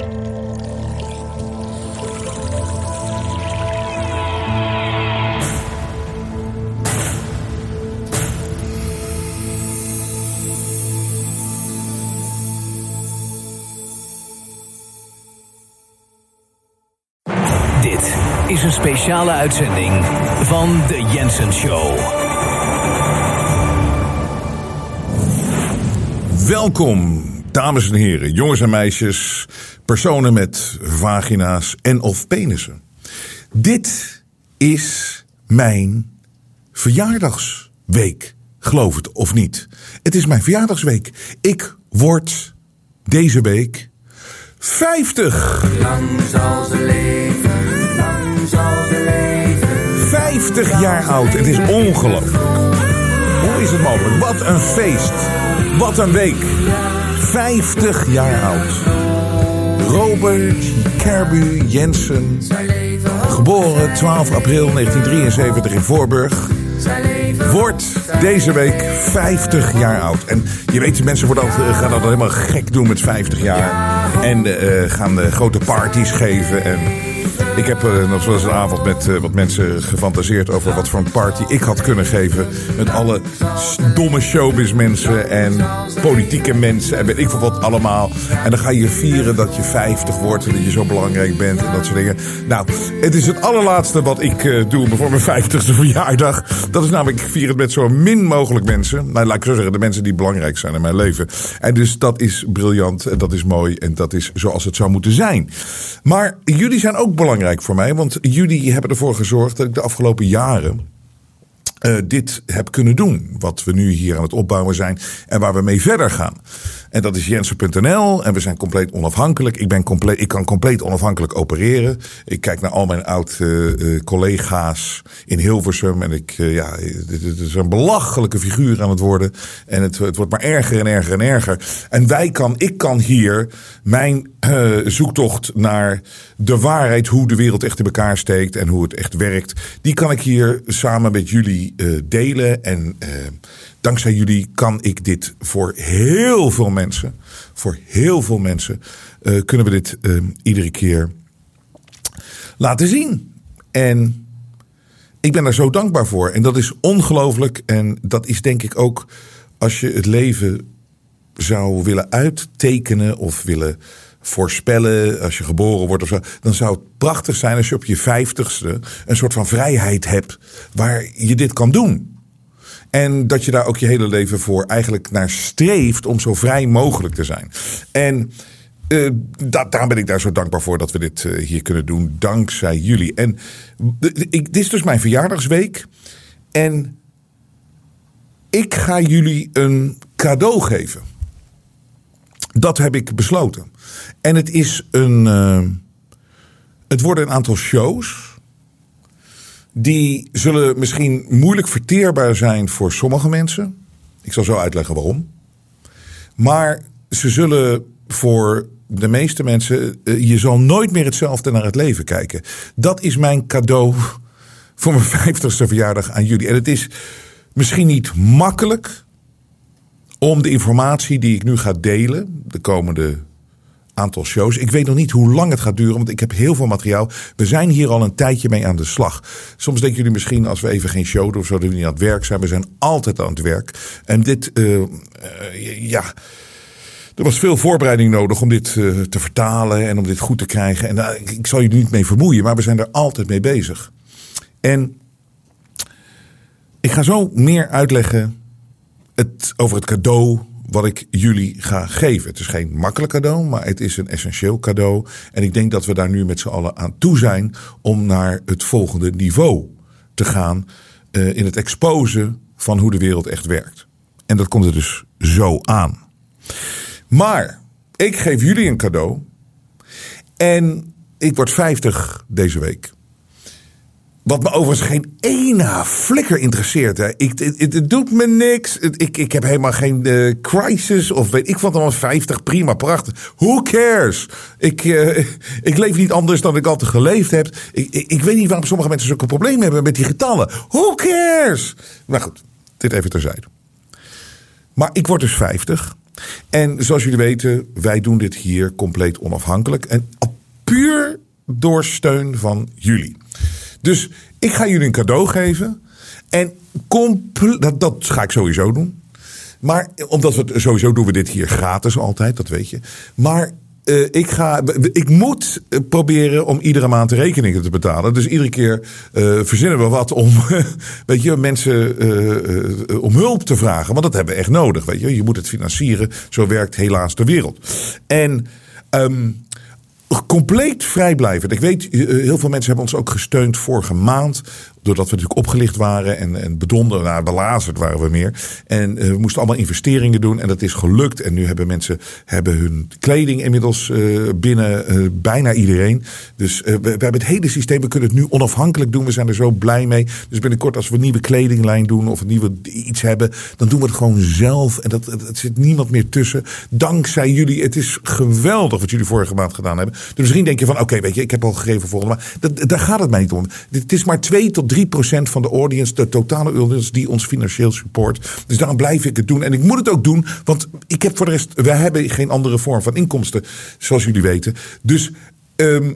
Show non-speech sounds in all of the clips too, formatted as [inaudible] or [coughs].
Dit is een speciale uitzending van de Jensen Show. Welkom, dames en heren, jongens en meisjes, personen met vagina's en of penissen. Dit is mijn verjaardagsweek, geloof het of niet. Het is mijn verjaardagsweek. Ik word deze week 50. Lang zal ze leven, lang zal ze leven. 50 jaar oud. Het is ongelooflijk. Hoe is het mogelijk? Wat een feest. Wat een week. 50 jaar oud. Robert Kerby Jensen. Geboren 12 april 1973 in Voorburg. Wordt deze week 50 jaar oud. En je weet, mensen worden altijd, gaan dat helemaal gek doen met 50 jaar. En eh, gaan eh, grote parties geven. En ik heb uh, nog zoals een avond met uh, wat mensen gefantaseerd over wat voor een party ik had kunnen geven. Met alle domme showbiz mensen en politieke mensen en weet ik veel wat allemaal. En dan ga je vieren dat je 50 wordt en dat je zo belangrijk bent en dat soort dingen. Nou, het is het allerlaatste wat ik uh, doe voor mijn 50ste verjaardag. Dat is namelijk, ik vier het met zo min mogelijk mensen. Nou, laat ik zo zeggen, de mensen die belangrijk zijn in mijn leven. En dus dat is briljant en dat is mooi en dat is zoals het zou moeten zijn. Maar jullie zijn ook belangrijk voor mij. Want jullie hebben ervoor gezorgd dat ik de afgelopen jaren uh, dit heb kunnen doen. Wat we nu hier aan het opbouwen zijn en waar we mee verder gaan. En dat is jensen.nl en we zijn compleet onafhankelijk. Ik, ben compleet, ik kan compleet onafhankelijk opereren. Ik kijk naar al mijn oud uh, collega's in Hilversum. En ik, uh, ja, het is een belachelijke figuur aan het worden. En het, het wordt maar erger en erger en erger. En wij kan, ik kan hier mijn zoektocht naar de waarheid, hoe de wereld echt in elkaar steekt en hoe het echt werkt. Die kan ik hier samen met jullie delen. En dankzij jullie kan ik dit voor heel veel mensen, voor heel veel mensen, uh, kunnen we dit uh, iedere keer laten zien. En ik ben daar zo dankbaar voor. En dat is ongelooflijk. En dat is denk ik ook als je het leven zou willen uittekenen of willen voorspellen als je geboren wordt of zo. Dan zou het prachtig zijn als je op je vijftigste een soort van vrijheid hebt waar je dit kan doen. En dat je daar ook je hele leven voor eigenlijk naar streeft om zo vrij mogelijk te zijn. En uh, daarom ben ik daar zo dankbaar voor dat we dit uh, hier kunnen doen. Dankzij jullie. En dit is dus mijn verjaardagsweek. En ik ga jullie een cadeau geven. Dat heb ik besloten. En het is een. Uh, het worden een aantal shows die zullen misschien moeilijk verteerbaar zijn voor sommige mensen. Ik zal zo uitleggen waarom. Maar ze zullen voor de meeste mensen, eh, je zal nooit meer hetzelfde naar het leven kijken. Dat is mijn cadeau voor mijn vijftigste verjaardag aan jullie. En het is misschien niet makkelijk om de informatie die ik nu ga delen, de komende aantal shows. Ik weet nog niet hoe lang het gaat duren, want ik heb heel veel materiaal. We zijn hier al een tijdje mee aan de slag. Soms denken jullie misschien, als we even geen show doen of zo, dat we niet aan het werk zijn. We zijn altijd aan het werk. En dit, uh, uh, ja. Er was veel voorbereiding nodig om dit uh, te vertalen en om dit goed te krijgen. En ik zal er niet mee vermoeien, maar we zijn er altijd mee bezig. En ik ga zo meer uitleggen het, over het cadeau wat ik jullie ga geven. Het is geen makkelijk cadeau, maar het is een essentieel cadeau. En ik denk dat we daar nu met z'n allen aan toe zijn om naar het volgende niveau te gaan uh, in het exposen van hoe de wereld echt werkt. En dat komt er dus zo aan. Maar ik geef jullie een cadeau. En ik word 50 deze week. Wat me overigens geen ene flikker interesseert. Hè. Ik, het, doet me niks. Ik, ik heb helemaal geen uh, crisis. Of weet ik vond allemaal 50 prima, prachtig. Who cares? Ik, uh, ik leef niet anders dan ik altijd geleefd heb. Ik, ik, weet niet waarom sommige mensen zulke problemen hebben met die getallen. Who cares? Maar goed, dit even terzijde. Maar ik word dus 50. En zoals jullie weten, wij doen dit hier compleet onafhankelijk. En puur door steun van jullie. Dus ik ga jullie een cadeau geven. En dat, dat ga ik sowieso doen. Maar omdat we sowieso doen we dit hier gratis altijd, dat weet je. Maar eh, ik, ga, ik moet eh, proberen om iedere maand rekeningen te betalen. Dus iedere keer eh, verzinnen we wat om [laughs] weet je, mensen om hulp te vragen. Want dat hebben we echt nodig. Weet je. je moet het financieren. Zo werkt helaas de wereld. En ehm, compleet vrijblijvend. Ik weet, eh, heel veel mensen hebben ons ook gesteund vorige maand. Doordat we natuurlijk opgelicht waren en, en bedonderd, nou, belazerd waren we meer. En eh, we moesten allemaal investeringen doen en dat is gelukt. En nu hebben mensen hebben hun kleding inmiddels eh, binnen eh, bijna iedereen. Dus we, hebben het hele systeem, we kunnen het nu onafhankelijk doen. We zijn er zo blij mee. Dus binnenkort als we een nieuwe kledinglijn doen of een nieuwe iets hebben, dan doen we het gewoon zelf. En dat, er zit niemand meer tussen. Dankzij jullie. Het is geweldig wat jullie vorige maand gedaan hebben. Dus misschien denk je van, oké, weet je, ik heb al gegeven volgende maand. Dat, daar gaat het mij niet om. Het is maar 2 tot 3 procent van de audience, de totale audience, die ons financieel support. Dus daarom blijf ik het doen. En ik moet het ook doen, want ik heb voor de rest, we hebben geen andere vorm van inkomsten, zoals jullie weten. Dus ehm,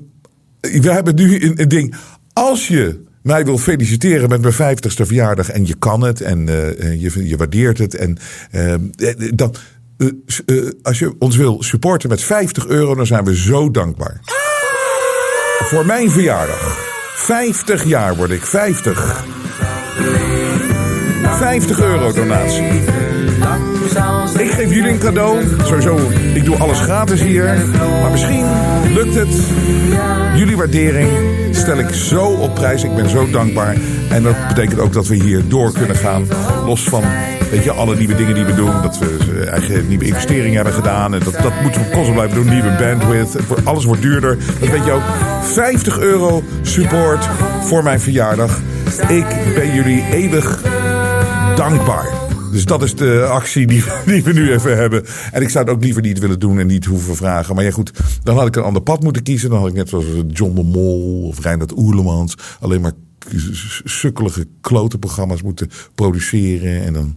we hebben nu een, ding. Als je mij wil feliciteren met mijn 50ste verjaardag en je kan het en eh, je, je waardeert het en eh, dan. eh, als je ons wil supporten met 50 euro, dan zijn we zo dankbaar. Voor mijn verjaardag. 50 jaar word ik, 50. 50 euro donatie. Ik geef jullie een cadeau. Sowieso, ik doe alles gratis hier. Maar misschien lukt het. Jullie waardering stel ik zo op prijs. Ik ben zo dankbaar. En dat betekent ook dat we hier door kunnen gaan. Los van weet je, alle nieuwe dingen die we doen. Dat we eh, eigen nieuwe investeringen hebben gedaan. En dat, dat moeten we constant blijven doen. Nieuwe bandwidth. Alles wordt duurder. Dat weet je ook. 50 euro support voor mijn verjaardag. Ik ben jullie eeuwig dankbaar. Dus dat is de actie die, die we nu even hebben. En ik zou het ook liever niet willen doen en niet hoeven vragen. Maar ja goed, dan had ik een ander pad moeten kiezen. Dan had ik net zoals John de Mol of Reinhard Oerlemans... alleen maar sukkelige klote programma's moeten produceren. En dan...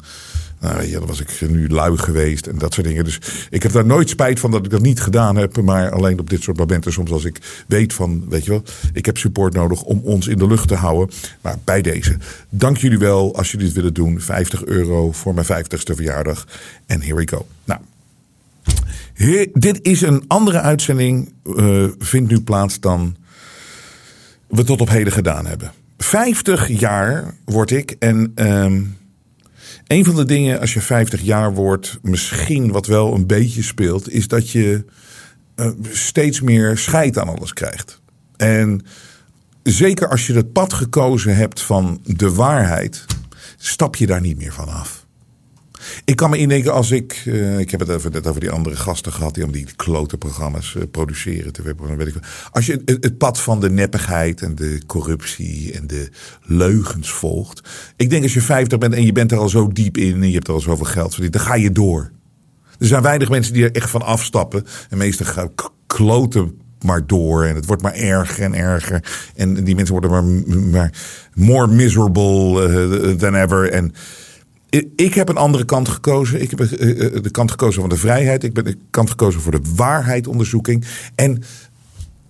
Nou, ja, dan was ik nu lui geweest en dat soort dingen. Dus ik heb daar nooit spijt van dat ik dat niet gedaan heb. Maar alleen op dit soort momenten, soms als ik weet van, weet je wel, ik heb support nodig om ons in de lucht te houden. Maar bij deze, dank jullie wel als jullie dit willen doen. 50 euro voor mijn 50ste verjaardag. En here we go. Nou, dit is een andere uitzending, eh, vindt nu plaats dan we tot op heden gedaan hebben. 50 jaar word ik en ehm, een van de dingen als je 50 jaar wordt, misschien wat wel een beetje speelt, is dat je eh, steeds meer scheid aan alles krijgt. En zeker als je het pad gekozen hebt van de waarheid, stap je daar niet meer van af. Ik kan me indenken als ik, eh, ik heb het even net over die andere gasten gehad die om die klote programma's eh, produceren, tv-programma's, weet ik. Als je het, pad van de neppigheid en de corruptie en de leugens volgt. Ik denk als je 50 bent en je bent er al zo diep in en je hebt er al zoveel geld verdiend, dan ga je door. Er zijn weinig mensen die er echt van afstappen. En meestal gaan kloten maar door. En het wordt maar erger en erger. En die mensen worden maar, maar more miserable eh, than ever. En ik heb een andere kant gekozen. Ik heb eh, eh, de kant gekozen van de vrijheid. Ik ben de kant gekozen voor de waarheidonderzoeking. En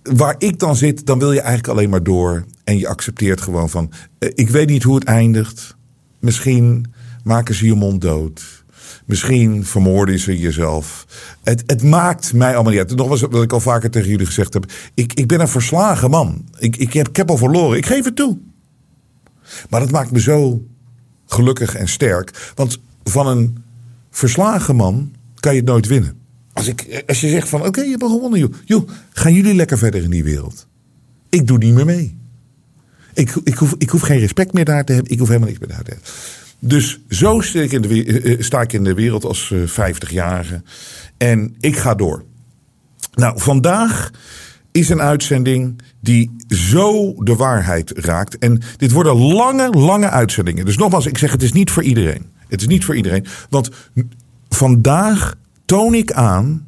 waar ik dan zit, dan wil je eigenlijk alleen maar door. En je accepteert gewoon van, eh, ik weet niet hoe het eindigt. Misschien maken ze je mond dood. Misschien vermoorden ze jezelf. Het, het maakt mij allemaal niet uit. Nogmaals, wat ik al vaker tegen jullie gezegd heb. Ik, ik ben een verslagen man. Ik, ik, heb, ik heb al verloren. Ik geef het toe. Maar dat maakt me zo gelukkig en sterk. Want van een verslagen man kan je het nooit winnen. Als, ik, als je zegt van oké, je hebt gewonnen joh. joh. Gaan jullie lekker verder in die wereld. Ik doe niet meer mee. Ik, ik, hoef, ik hoef geen respect meer daar te hebben. Ik hoef helemaal niks meer daar te hebben. Dus zo sta ik in de, eh, eh, sta ik in de wereld als eh, 50-jarige. En ik ga door. Nou, vandaag is een uitzending die zo de waarheid raakt. En dit worden lange, lange uitzendingen. Dus nogmaals, ik zeg het is niet voor iedereen. Het is niet voor iedereen. Want vandaag toon ik aan.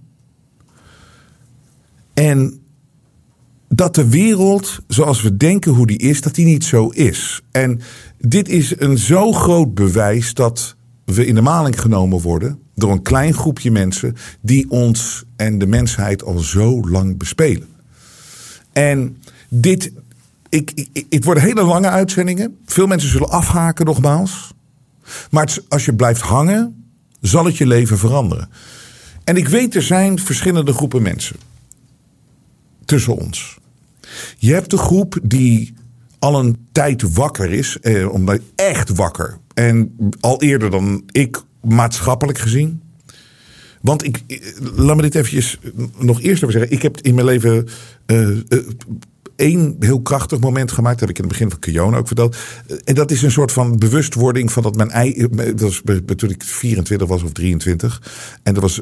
En dat de wereld zoals we denken hoe die is, dat die niet zo is. En dit is een zo groot bewijs dat we in de maling genomen worden door een klein groepje mensen die ons en de mensheid al zo lang bespelen. En dit, ik, ik, het worden hele lange uitzendingen. Veel mensen zullen afhaken nogmaals. Maar als je blijft hangen, zal het je leven veranderen. En ik weet, er zijn verschillende groepen mensen tussen ons. Je hebt de groep die al een tijd wakker is, eh, omdat echt wakker. En al eerder dan ik, maatschappelijk gezien. Want ik, eh, laat me dit eventjes nog eerst even zeggen. Ik heb in mijn leven eh, één heel krachtig moment gemaakt. Dat heb ik in het begin van Kiona ook verteld. En dat is een soort van bewustwording van dat mijn ei. Dat was toen ik 24 was of 23. En dat was.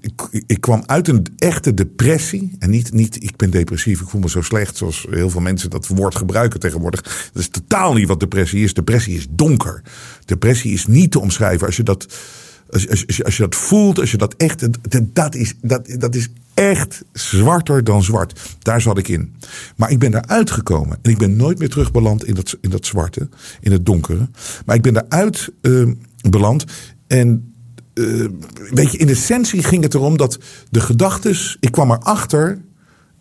Ik, ik kwam uit een echte depressie. En niet, niet, ik ben depressief, ik voel me zo slecht. Zoals heel veel mensen dat woord gebruiken tegenwoordig. Dat is totaal niet wat depressie is. Depressie is donker. Depressie is niet te omschrijven. Als je dat als, als, als, je, dat voelt, als je dat echt. Dat, is, dat, dat is echt zwarter dan zwart. Daar zat ik in. Maar ik ben eruit gekomen. En ik ben nooit meer terugbeland in dat, in dat zwarte, in het donkere. Maar ik ben eruit eh, beland. En eh, weet je, in essentie ging het erom dat de gedachtes. Ik kwam erachter.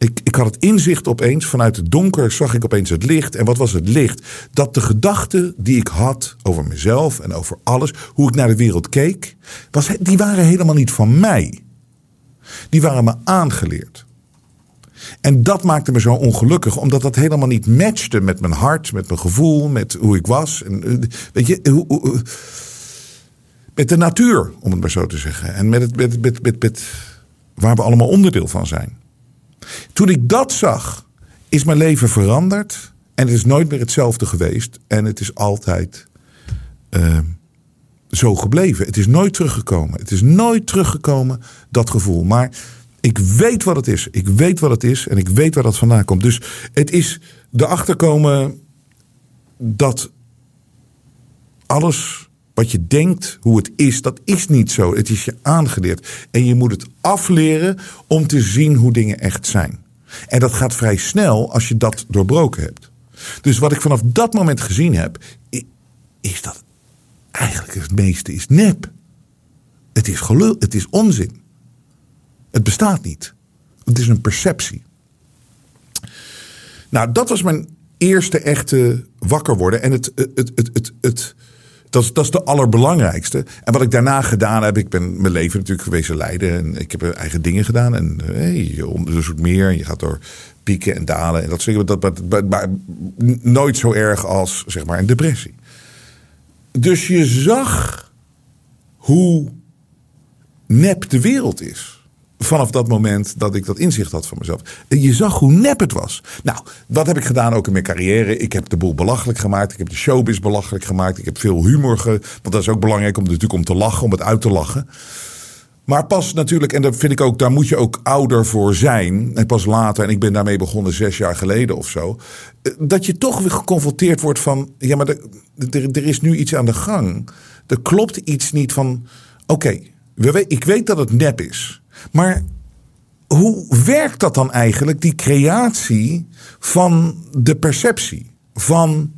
Ik, ik had het inzicht opeens. Vanuit het donker zag ik opeens het licht. En wat was het licht? Dat de gedachten die ik had over mezelf en over alles, hoe ik naar de wereld keek, was, die waren helemaal niet van mij. Die waren me aangeleerd. En dat maakte me zo ongelukkig, omdat dat helemaal niet matchte met mijn hart, met mijn gevoel, met hoe ik was. En, eh, weet je, hoe, met de natuur, om het maar zo te zeggen. En met, het, met, met, met, met waar we allemaal onderdeel van zijn. Toen ik dat zag, is mijn leven veranderd. En het is nooit meer hetzelfde geweest. En het is altijd eh, zo gebleven. Het is nooit teruggekomen. Het is nooit teruggekomen, dat gevoel. Maar ik weet wat het is. Ik weet wat het is. En ik weet waar dat vandaan komt. Dus het is erachter komen dat alles wat je denkt, hoe het is, dat is niet zo. Het is je aangeleerd. En je moet het afleren om te zien hoe dingen echt zijn. En dat gaat vrij snel als je dat doorbroken hebt. Dus wat ik vanaf dat moment gezien heb, is dat eigenlijk het meeste is nep. Het is gelul, het is onzin. Het bestaat niet. Het is een perceptie. Nou, dat was mijn eerste echte wakker worden. En het, het, het, het, het- dat, dat is de allerbelangrijkste. En wat ik daarna gedaan heb, ik ben mijn leven natuurlijk geweest leiden. En ik heb eigen dingen gedaan. En hey, je onderzoekt meer. En je gaat door pieken en dalen. En dat soort. Dat, maar, maar nooit zo erg als zeg maar een depressie. Dus je zag hoe nep de wereld is. Vanaf dat moment dat ik dat inzicht had van mezelf. Je zag hoe nep het was. Nou, wat heb ik gedaan ook in mijn carrière? Ik heb de boel belachelijk gemaakt. Ik heb de showbiz belachelijk gemaakt. Ik heb veel humor. Ge... Want dat is ook belangrijk om natuurlijk om te lachen, om het uit te lachen. Maar pas natuurlijk, en dat vind ik ook, daar moet je ook ouder voor zijn. En pas later, en ik ben daarmee begonnen zes jaar geleden of zo. eh, Dat je toch weer geconfronteerd wordt van. Ja, maar er, is nu iets aan de gang. Er klopt iets niet van. Oké, ik weet dat het nep is. Maar hoe werkt dat dan eigenlijk, die creatie van de perceptie? Van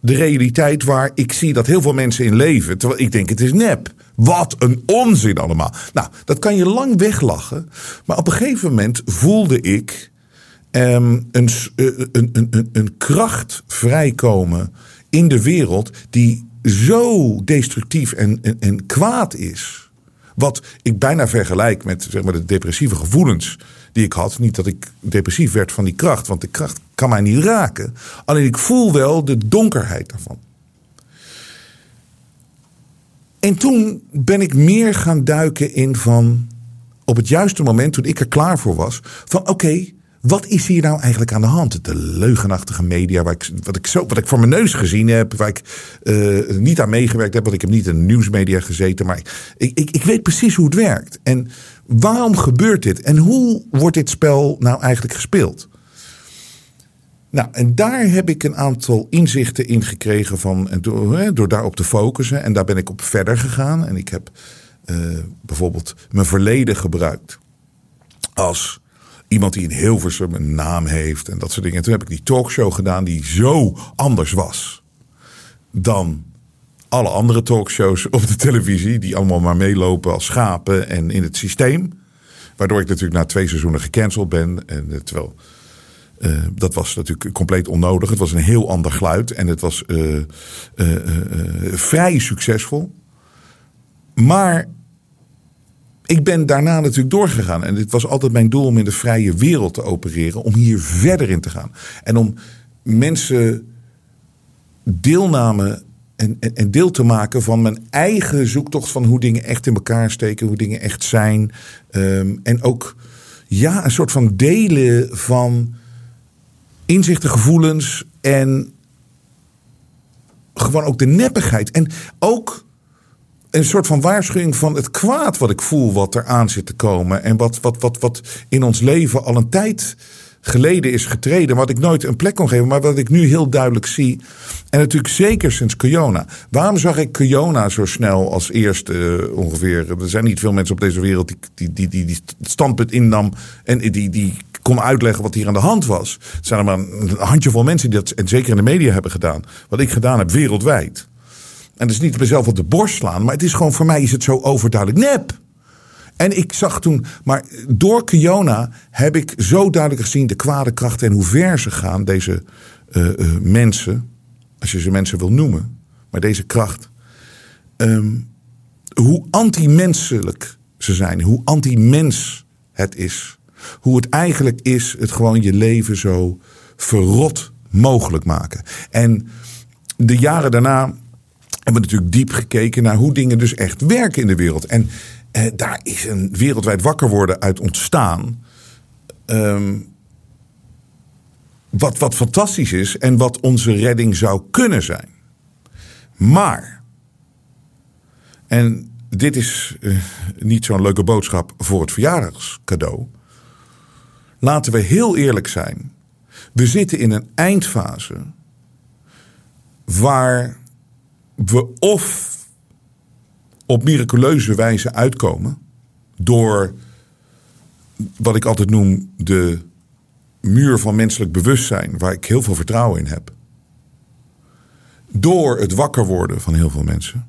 de realiteit waar ik zie dat heel veel mensen in leven. Terwijl ik denk, het is nep. Wat een onzin allemaal. Nou, dat kan je lang weglachen. Maar op een gegeven moment voelde ik ehm, een, s- eh, een, een, een, een kracht vrijkomen in de wereld die zo destructief en, en kwaad is. Wat ik bijna vergelijk met zeg maar, de depressieve gevoelens die ik had. Niet dat ik depressief werd van die kracht, want de kracht kan mij niet raken. Alleen ik voel wel de donkerheid daarvan. En toen ben ik meer gaan duiken in van. Op het juiste moment, toen ik er klaar voor was. Van oké, wat is hier nou eigenlijk aan de hand? De leugenachtige media, waar ik, wat, ik zo, wat ik voor mijn neus gezien heb. Waar ik eh, niet aan meegewerkt heb. Want ik heb niet in de nieuwsmedia gezeten. Maar ik, ik, ik weet precies hoe het werkt. En waarom gebeurt dit? En hoe wordt dit spel nou eigenlijk gespeeld? Nou, en daar heb ik een aantal inzichten in gekregen van, door, door daarop te focussen. En daar ben ik op verder gegaan. En ik heb eh, bijvoorbeeld mijn verleden gebruikt als iemand die in Hilversum een naam heeft en dat soort dingen. En toen heb ik die talkshow gedaan die zo anders was dan alle andere talkshows op de televisie, die allemaal maar meelopen als schapen en in het systeem. Waardoor ik natuurlijk na twee seizoenen gecanceld ben. En, eh, terwijl eh, dat was natuurlijk compleet onnodig. Het was een heel ander geluid en het was eh, vrij succesvol. Maar ik ben daarna natuurlijk doorgegaan. En het was altijd mijn doel om in de vrije wereld te opereren. Om hier verder in te gaan. En om mensen deelname en deel te maken van mijn eigen zoektocht van hoe dingen echt in elkaar steken, hoe dingen echt zijn. Ehm, en ook ja, een soort van delen van inzichten, gevoelens en gewoon ook de neppigheid. En ook een soort van waarschuwing van het kwaad wat ik voel wat er aan zit te komen. En wat, wat, wat, wat in ons leven al een tijd geleden is getreden. Wat ik nooit een plek kon geven, maar wat ik nu heel duidelijk zie. En natuurlijk zeker sinds Kiona. Waarom zag ik Kiona zo snel als eerste uh, ongeveer? Er zijn niet veel mensen op deze wereld die, die, die, die, die standpunt innam. En die, die kon uitleggen wat hier aan de hand was. Er zijn er maar een handjevol mensen die dat, en zeker in de media hebben gedaan. Wat ik gedaan heb wereldwijd. En dat is niet mezelf op de borst slaan, maar het is gewoon voor mij is het zo overduidelijk nep. En ik zag toen, maar door Kiona heb ik zo duidelijk gezien de kwade krachten en hoe ver ze gaan, deze uh, uh, mensen, als je ze mensen wil noemen, maar deze kracht. Um, hoe anti-menselijk ze zijn, hoe anti-mens het is. Hoe het eigenlijk is, het gewoon je leven zo verrot mogelijk maken. En de jaren daarna hebben natuurlijk diep gekeken naar hoe dingen dus echt werken in de wereld. En eh, daar is een wereldwijd wakker worden uit ontstaan. Um, wat, wat fantastisch is en wat onze redding zou kunnen zijn. Maar, en dit is uh, niet zo'n leuke boodschap voor het verjaardagscadeau. Laten we heel eerlijk zijn. We zitten in een eindfase waar we of op miraculeuze wijze uitkomen door wat ik altijd noem de muur van menselijk bewustzijn, waar ik heel veel vertrouwen in heb. Door het wakker worden van heel veel mensen.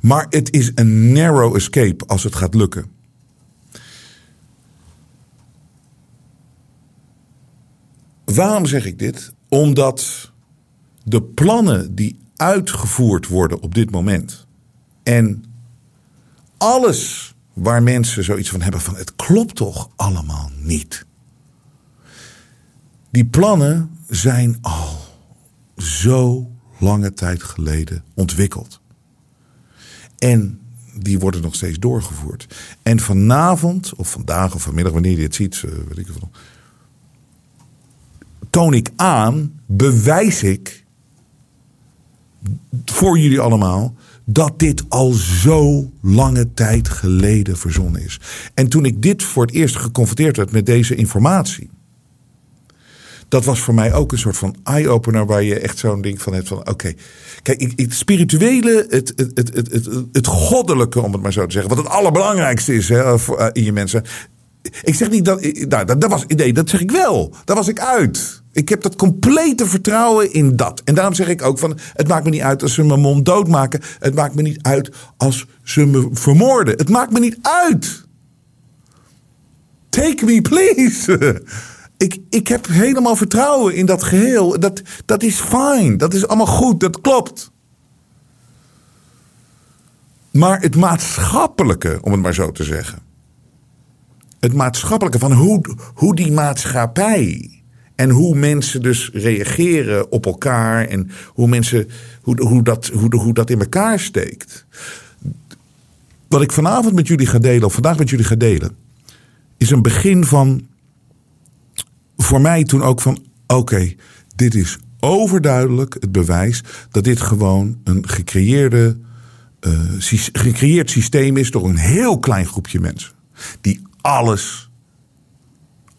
Maar het is een narrow escape als het gaat lukken. Waarom zeg ik dit? Omdat de plannen die uitgevoerd worden op dit moment. En alles waar mensen zoiets van hebben van het klopt toch allemaal niet. Die plannen zijn al zo lange tijd geleden ontwikkeld. En die worden nog steeds doorgevoerd. En vanavond, of vandaag of vanmiddag, wanneer je het ziet, eh, weet ik veel, toon ik aan, bewijs ik voor jullie allemaal dat dit al zo lange tijd geleden verzonnen is. En toen ik dit voor het eerst geconfronteerd werd met deze informatie. Dat was voor mij ook een soort van eye-opener waar je echt zo'n ding van hebt van oké. Kijk, het spirituele, het, het, het, het, het, het goddelijke om het maar zo te zeggen. Wat het allerbelangrijkste is hè, in je mensen. Ik zeg niet dat, nou, dat, was, nee, dat zeg ik wel. Daar was ik uit. Ik heb dat complete vertrouwen in dat. En daarom zeg ik ook van, het maakt me niet uit als ze mijn mond doodmaken. Het maakt me niet uit als ze me vermoorden. Het maakt me niet uit. Take me, please. [laughs] Ik, ik heb helemaal vertrouwen in dat geheel. Dat, dat is fijn. Dat is allemaal goed. Dat klopt. Maar het maatschappelijke, om het maar zo te zeggen. Het maatschappelijke van hoe, hoe die maatschappij en hoe mensen dus reageren op elkaar en hoe mensen hoe, hoe, dat, hoe, hoe dat in elkaar steekt. Wat ik vanavond met jullie ga delen, of vandaag met jullie ga delen, is een begin van voor mij toen ook van oké, dit is overduidelijk het bewijs dat dit gewoon een gecreëerde, uh, gecreëerd systeem is door een heel klein groepje mensen. Die alles,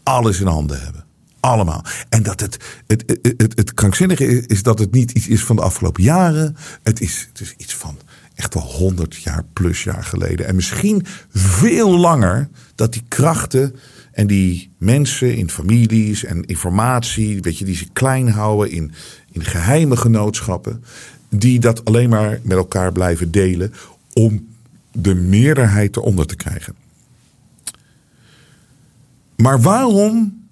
alles in handen hebben. Allemaal. En dat het, het, het, het, het krankzinnige is, is, dat het niet iets is van de afgelopen jaren. Het is, het is iets van echt wel honderd jaar plus jaar geleden. En misschien veel langer dat die krachten en die mensen in families en informatie, weet je, die ze klein houden in, in geheime genootschappen. die dat alleen maar met elkaar blijven delen om de meerderheid eronder te krijgen. Maar waarom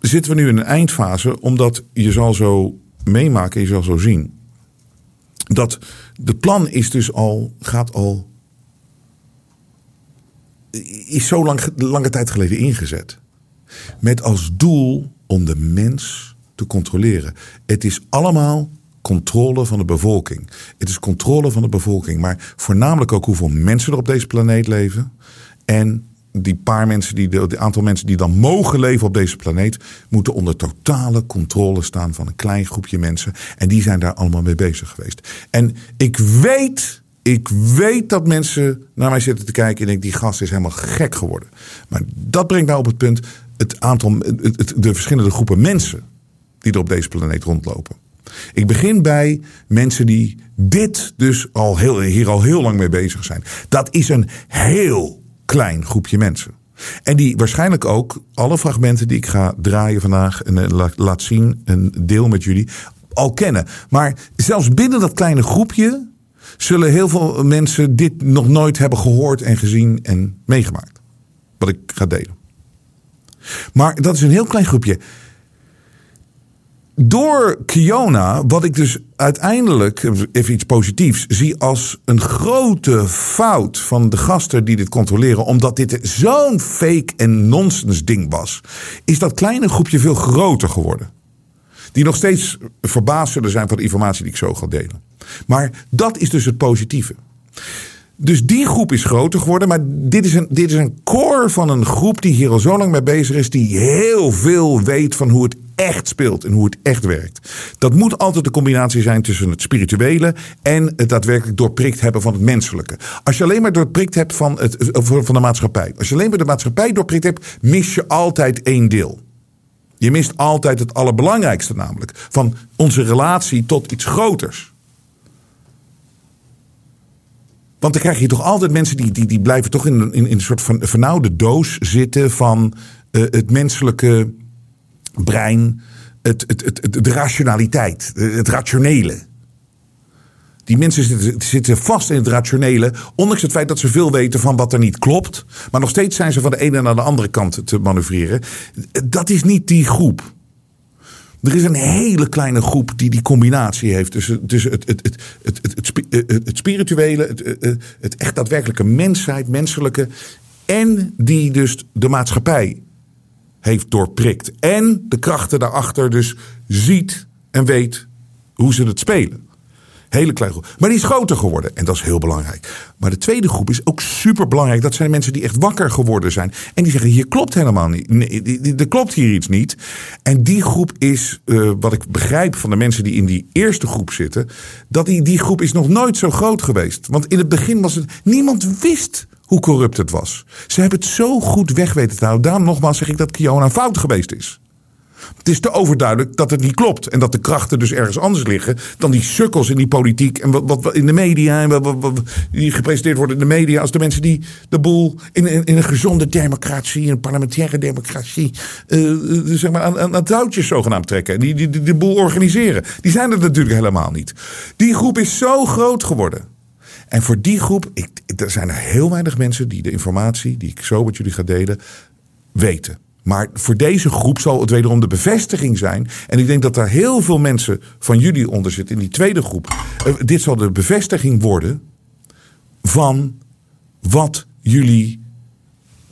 zitten we nu in een eindfase? Omdat je zal zo meemaken, je zal zo zien. Dat de plan is dus al, gaat al, is zo lang, lange tijd geleden ingezet. Met als doel om de mens te controleren. Het is allemaal controle van de bevolking. Het is controle van de bevolking, maar voornamelijk ook hoeveel mensen er op deze planeet leven. En die paar mensen, die, de, aantal mensen die dan mogen leven op deze planeet, moeten onder totale controle staan van een klein groepje mensen. En die zijn daar allemaal mee bezig geweest. En ik weet, ik weet dat mensen naar mij zitten te kijken en denken, die gast is helemaal gek geworden. Maar dat brengt nou op het punt het aantal, de verschillende groepen mensen die er op deze planeet rondlopen. Ik begin bij mensen die dit dus al heel, hier al heel lang mee bezig zijn. Dat is een heel klein groepje mensen. En die waarschijnlijk ook alle fragmenten die ik ga draaien vandaag en eh, laat zien, een deel met jullie, al kennen. Maar zelfs binnen dat kleine groepje zullen heel veel mensen dit nog nooit hebben gehoord en gezien en meegemaakt. Wat ik ga delen. Maar dat is een heel klein groepje door Kiona, wat ik dus uiteindelijk, even iets positiefs, zie als een grote fout van de gasten die dit controleren, omdat dit zo'n fake en nonsens ding was, is dat kleine groepje veel groter geworden. Die nog steeds verbaasd zullen zijn van de informatie die ik zo ga delen. Maar dat is dus het positieve. Dus die groep is groter geworden. Maar dit is, een, dit is een core van een groep die hier al zo lang mee bezig is. Die heel veel weet van hoe het echt speelt en hoe het echt werkt. Dat moet altijd de combinatie zijn tussen het spirituele en het daadwerkelijk doorprikt hebben van het menselijke. Als je alleen maar doorprikt hebt van, het, van de maatschappij. Als je alleen maar de maatschappij doorprikt hebt, mis je altijd één deel. Je mist altijd het allerbelangrijkste namelijk. Van onze relatie tot iets groters. Want dan krijg je toch altijd mensen die, die, die blijven toch in, in, in een soort van vernauwde doos zitten van uh, het menselijke brein, het, het, het, de rationaliteit, het rationele. Die mensen zitten, zitten, vast in het rationele, ondanks het feit dat ze veel weten van wat er niet klopt. Maar nog steeds zijn ze van de ene naar de andere kant te manoeuvreren. Dat is niet die groep. Er is een hele kleine groep die die combinatie heeft tussen, tussen het, het, het, het, het, het, spirituele, het, het echt daadwerkelijke mensheid, menselijke. En die dus de maatschappij heeft doorprikt. En de krachten daarachter dus ziet en weet hoe ze het spelen. Hele kleine groep. Maar die is groter geworden. En dat is heel belangrijk. Maar de tweede groep is ook super belangrijk. Dat zijn mensen die echt wakker geworden zijn. En die zeggen: hier klopt helemaal niet. Nee, er klopt hier iets niet. En die groep is, uh, wat ik begrijp van de mensen die in die eerste groep zitten. Dat die, die groep is nog nooit zo groot geweest. Want in het begin was het. Niemand wist hoe corrupt het was. Ze hebben het zo goed weg weten te houden. Daarom nogmaals zeg ik dat Kiona fout geweest is. Het is te overduidelijk dat het niet klopt. En dat de krachten dus ergens anders liggen dan die sukkels in die politiek. En wat, wat in de media. En wat, wat, die gepresenteerd worden in de media. Als de mensen die de boel in, in, een gezonde democratie. Een parlementaire democratie. Uh, zeg maar aan, aan, aan touwtjes zogenaamd trekken. Die, die, die de boel organiseren. Die zijn er natuurlijk helemaal niet. Die groep is zo groot geworden. En voor die groep, ik, er zijn er heel weinig mensen die de informatie die ik zo met jullie ga delen, weten. Maar voor deze groep zal het wederom de bevestiging zijn. En ik denk dat daar heel veel mensen van jullie onder zitten in die tweede groep. Eh, dit zal de bevestiging worden van wat jullie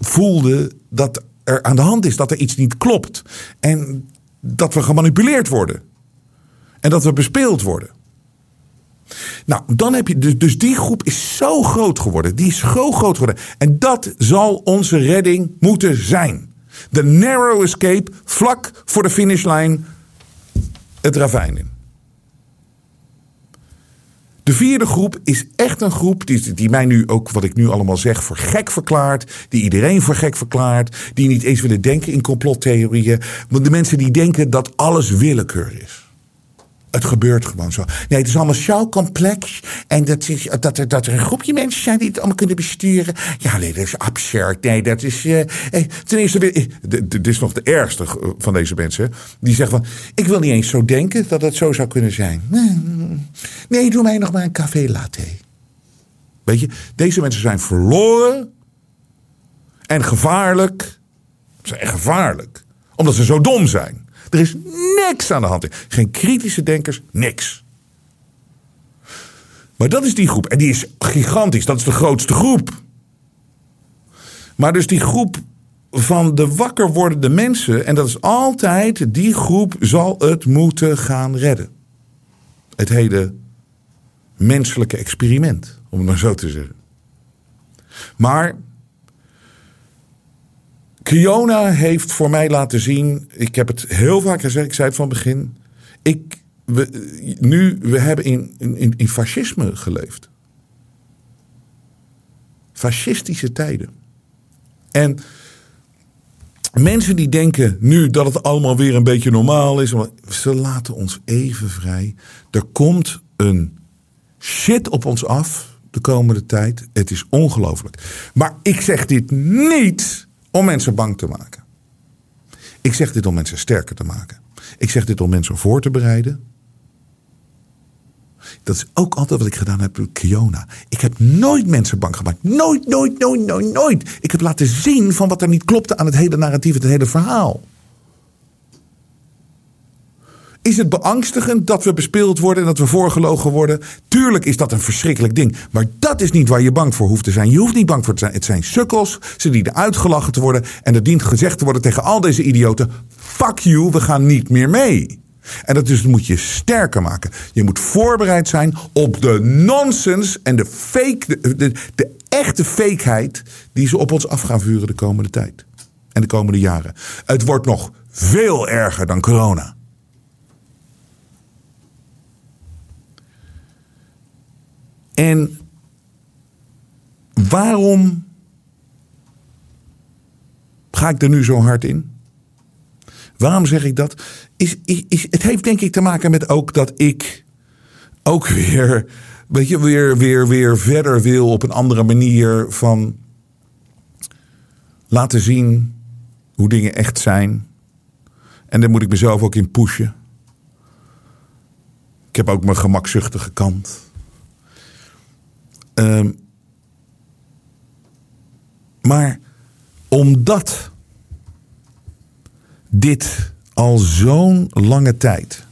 voelden dat er aan de hand is. Dat er iets niet klopt. En dat we gemanipuleerd worden. En dat we bespeeld worden. Nou, dan heb je. Dus, dus die groep is zo groot geworden. Die is zo groot geworden. En dat zal onze redding moeten zijn. De narrow escape, vlak voor de finishlijn, het ravijn in. De vierde groep is echt een groep die, die mij nu ook, wat ik nu allemaal zeg, voor gek verklaart. Die iedereen voor gek verklaart. Die niet eens willen denken in complottheorieën. Want de mensen die denken dat alles willekeur is. Het gebeurt gewoon zo. Nee, het is allemaal zo complex. En dat, is, dat, er, dat er een groepje mensen zijn die het allemaal kunnen besturen. Ja, nee, dat is absurd. Nee, dat is. eh, eh, ten eerste, eh, dit is nog de ergste van deze mensen. Die zeggen van: Ik wil niet eens zo denken dat het zo zou kunnen zijn. Nee, doe mij nog maar een café latte. Weet je, deze mensen zijn verloren. En gevaarlijk. Ze zijn gevaarlijk. Omdat ze zo dom zijn. Er is niks aan de hand. Geen kritische denkers, niks. Maar dat is die groep. En die is gigantisch. Dat is de grootste groep. Maar dus die groep van de wakker wordende mensen. En dat is altijd, die groep zal het moeten gaan redden. Het hele menselijke experiment. Om het maar zo te zeggen. Maar Kiona heeft voor mij laten zien. Ik heb het heel vaak gezegd, ik zei het van begin. Ik, we, nu, we hebben in, in, in fascisme geleefd. Fascistische tijden. En mensen die denken nu dat het allemaal weer een beetje normaal is. Ze laten ons even vrij. Er komt een shit op ons af de komende tijd. Het is ongelooflijk. Maar ik zeg dit niet om mensen bang te maken. Ik zeg dit om mensen sterker te maken. Ik zeg dit om mensen voor te bereiden. Dat is ook altijd wat ik gedaan heb met Kiona. Ik heb nooit mensen bang gemaakt. Nooit, nooit, nooit, nooit, nooit. Ik heb laten zien van wat er niet klopte aan het hele narratief, het hele verhaal. Is het beangstigend dat we bespeeld worden en dat we voorgelogen worden? Tuurlijk is dat een verschrikkelijk ding. Maar dat is niet waar je bang voor hoeft te zijn. Je hoeft niet bang voor te zijn. Het zijn sukkels. Ze dienen uitgelachen te worden. En er dient gezegd te worden tegen al deze idioten: fuck you, we gaan niet meer mee. En dat dus moet je sterker maken. Je moet voorbereid zijn op de nonsens en de fake, de, de, de echte fakeheid die ze op ons af gaan vuren de komende tijd. En de komende jaren. Het wordt nog veel erger dan corona. En waarom ga ik er nu zo hard in? Waarom zeg ik dat? Is, is, is, het heeft denk ik te maken met ook dat ik ook weer, weet je, weer, weer, weer verder wil op een andere manier van laten zien hoe dingen echt zijn. En daar moet ik mezelf ook in pushen. Ik heb ook mijn gemakzuchtige kant. Ehm, maar omdat dit al zo'n lange tijd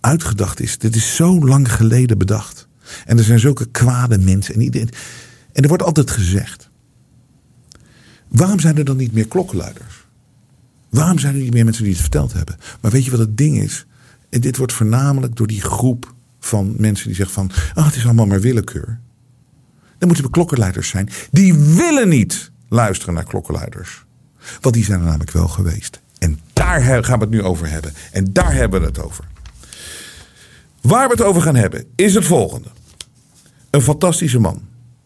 uitgedacht is. Dit is zo lang geleden bedacht. En er zijn zulke kwade mensen. En, iedereen, en er wordt altijd gezegd. Waarom zijn er dan niet meer klokkenluiders? Waarom zijn er niet meer mensen die het verteld hebben? Maar weet je wat het ding is? En dit wordt voornamelijk door die groep van mensen die zeggen van... Oh, het is allemaal maar willekeur. Dan moeten we klokkenluiders zijn. Die willen niet luisteren naar klokkenluiders. Want die zijn er namelijk wel geweest. En daar gaan we het nu over hebben. En daar hebben we het over. Waar we het over gaan hebben is het volgende. Een fantastische man.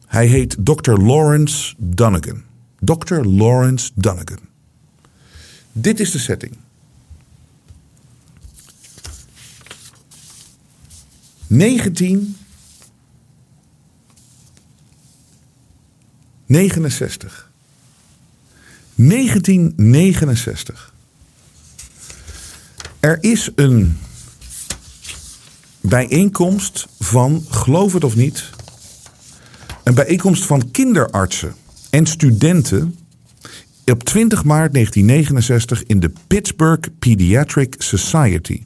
Hij heet Dr. Lawrence Donegan. Dr. Lawrence Donegan. Dit is de setting. 19 69. 1969. Er is een bijeenkomst van, geloof het of niet, een bijeenkomst van kinderartsen en studenten op 20 maart 1969 in de Pittsburgh Pediatric Society.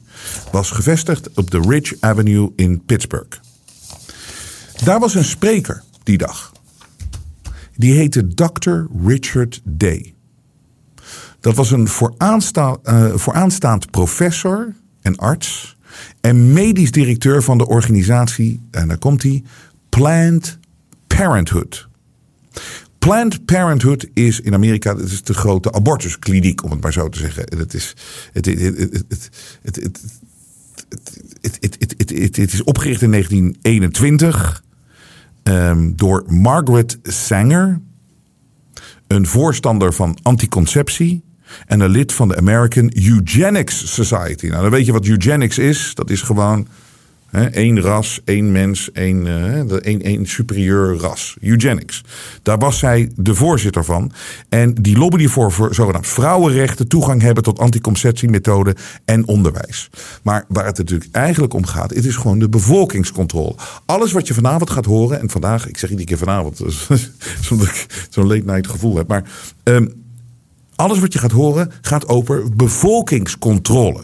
Was gevestigd op de Ridge Avenue in Pittsburgh. Daar was een spreker die dag. Die heette Dr. Richard Day. Dat was een uh, vooraanstaand professor en arts en medisch directeur van de organisatie, en daar komt hij, Planned Parenthood. Planned Parenthood is in Amerika dat is de grote abortuskliniek, om het maar zo te zeggen. Het is, het, het, het, het, het, het is opgericht in 1921 um, door Margaret Sanger, een voorstander van anticonceptie, en een lid van de American Eugenics Society. Nou, dan weet je wat eugenics is. Dat is gewoon één ras, één mens, één, eh, één, één superieur ras. Eugenics. Daar was zij de voorzitter van. En die lobbyde voor, voor zogenaamd vrouwenrechten, toegang hebben tot anticonceptiemethoden en onderwijs. Maar waar het natuurlijk eigenlijk om gaat, het is gewoon de bevolkingscontrole. Alles wat je vanavond gaat horen, en vandaag, ik zeg iedere keer vanavond, [laughs] zonder ik zo'n late night gevoel heb, maar ehm, alles wat je gaat horen gaat over bevolkingscontrole.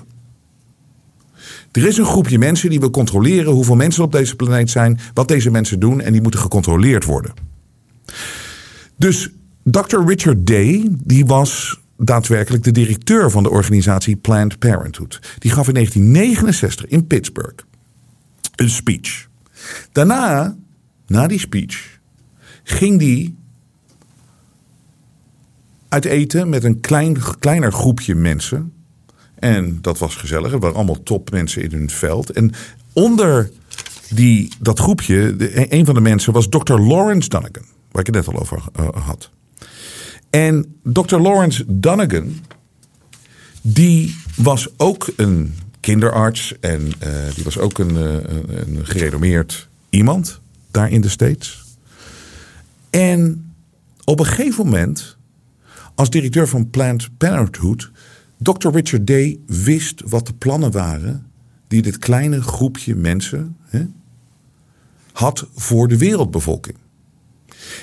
Er is een groepje mensen die wil controleren hoeveel mensen op deze planeet zijn, wat deze mensen doen en die moeten gecontroleerd worden. Dus Dr. Richard Day, die was daadwerkelijk de directeur van de organisatie Planned Parenthood. Die gaf in 1969 in Pittsburgh een speech. Daarna, na die speech, ging die uit eten met een klein, kleiner groepje mensen. En dat was gezellig. Het waren allemaal topmensen in hun veld. En onder die, dat groepje, de, een van de mensen was Dr. Lawrence Dunnigan. Waar ik het net al over uh, had. En Dr. Lawrence Dunnigan, die was ook een kinderarts. En uh, die was ook een, uh, een gerenommeerd iemand daar in de States. En op een gegeven moment als directeur van Planned Parenthood, Dr. Richard Day wist wat de plannen waren die dit kleine groepje mensen hè, had voor de wereldbevolking.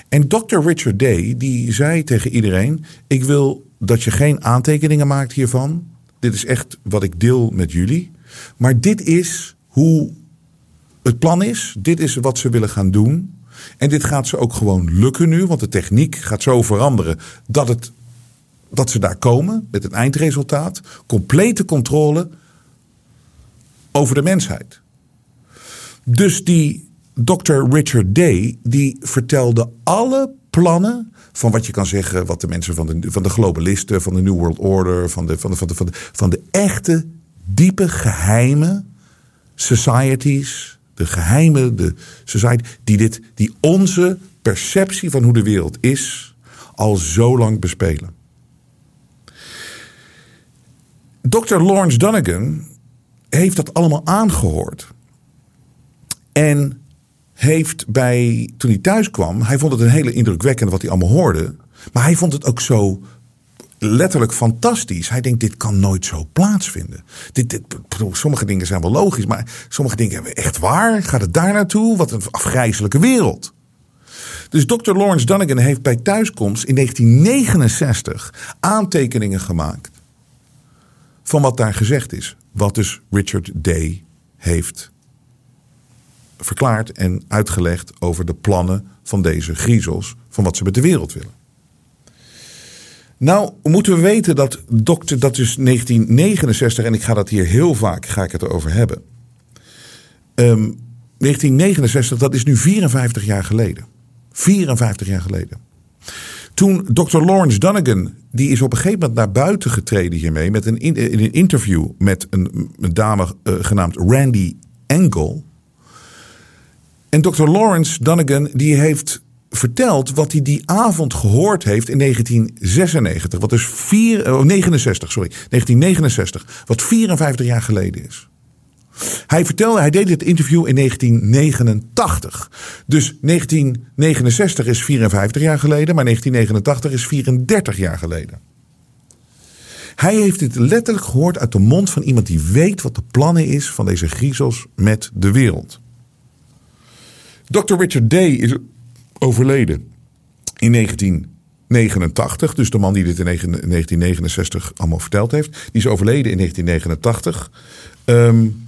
En Dr. Richard Day die zei tegen iedereen: Ik wil dat je geen aantekeningen maakt hiervan. Dit is echt wat ik deel met jullie. Maar dit is hoe het plan is. Dit is wat ze willen gaan doen. En dit gaat ze ook gewoon lukken nu, want de techniek gaat zo veranderen dat het dat ze daar komen met het eindresultaat. Complete controle over de mensheid. Dus die Dr. Richard Day, die vertelde alle plannen van wat je kan zeggen, wat de mensen van de, van de globalisten, van de New World Order, van de, van de, van de, van de, van de echte, diepe, geheime societies, de geheime de society, die, dit, die onze perceptie van hoe de wereld is, al zo lang bespelen. Dr. Lawrence Dunnigan heeft dat allemaal aangehoord. En heeft bij, toen hij thuis kwam, hij vond het een hele indrukwekkende wat hij allemaal hoorde. Maar hij vond het ook zo letterlijk fantastisch. Hij denkt, dit kan nooit zo plaatsvinden. Dit, dit, sommige dingen zijn wel logisch, maar sommige dingen hebben echt waar. Gaat het daar naartoe? Wat een afgrijzelijke wereld. Dus Dr. Lawrence Dunnigan heeft bij thuiskomst in 1969 aantekeningen gemaakt van wat daar gezegd is. Wat dus Richard Day heeft verklaard en uitgelegd over de plannen van deze griezels, van wat ze met de wereld willen. Nou, moeten we weten dat dokter, dat is 1969, en ik ga dat hier heel vaak, ga ik het erover hebben. Um, 1969, dat is nu 54 jaar geleden. 54 jaar geleden. Toen Dr. Lawrence Dunnigan, die is op een gegeven moment naar buiten getreden hiermee, met een, in, een interview met een, dame uh, genaamd Randy Engel. En Dr. Lawrence Dunnigan, die heeft verteld wat hij die avond gehoord heeft in 1996. Wat dus vier, oh, 69, sorry, 1969. Wat 54 jaar geleden is. Hij vertelde, hij deed dit interview in 1989. Dus 1969 is 54 jaar geleden, maar 1989 is 34 jaar geleden. Hij heeft dit letterlijk gehoord uit de mond van iemand die weet wat de plannen is van deze griezels met de wereld. Dr. Richard Day is overleden in 1989. Dus de man die dit in 1969 allemaal verteld heeft. Die is overleden in 1989. Um,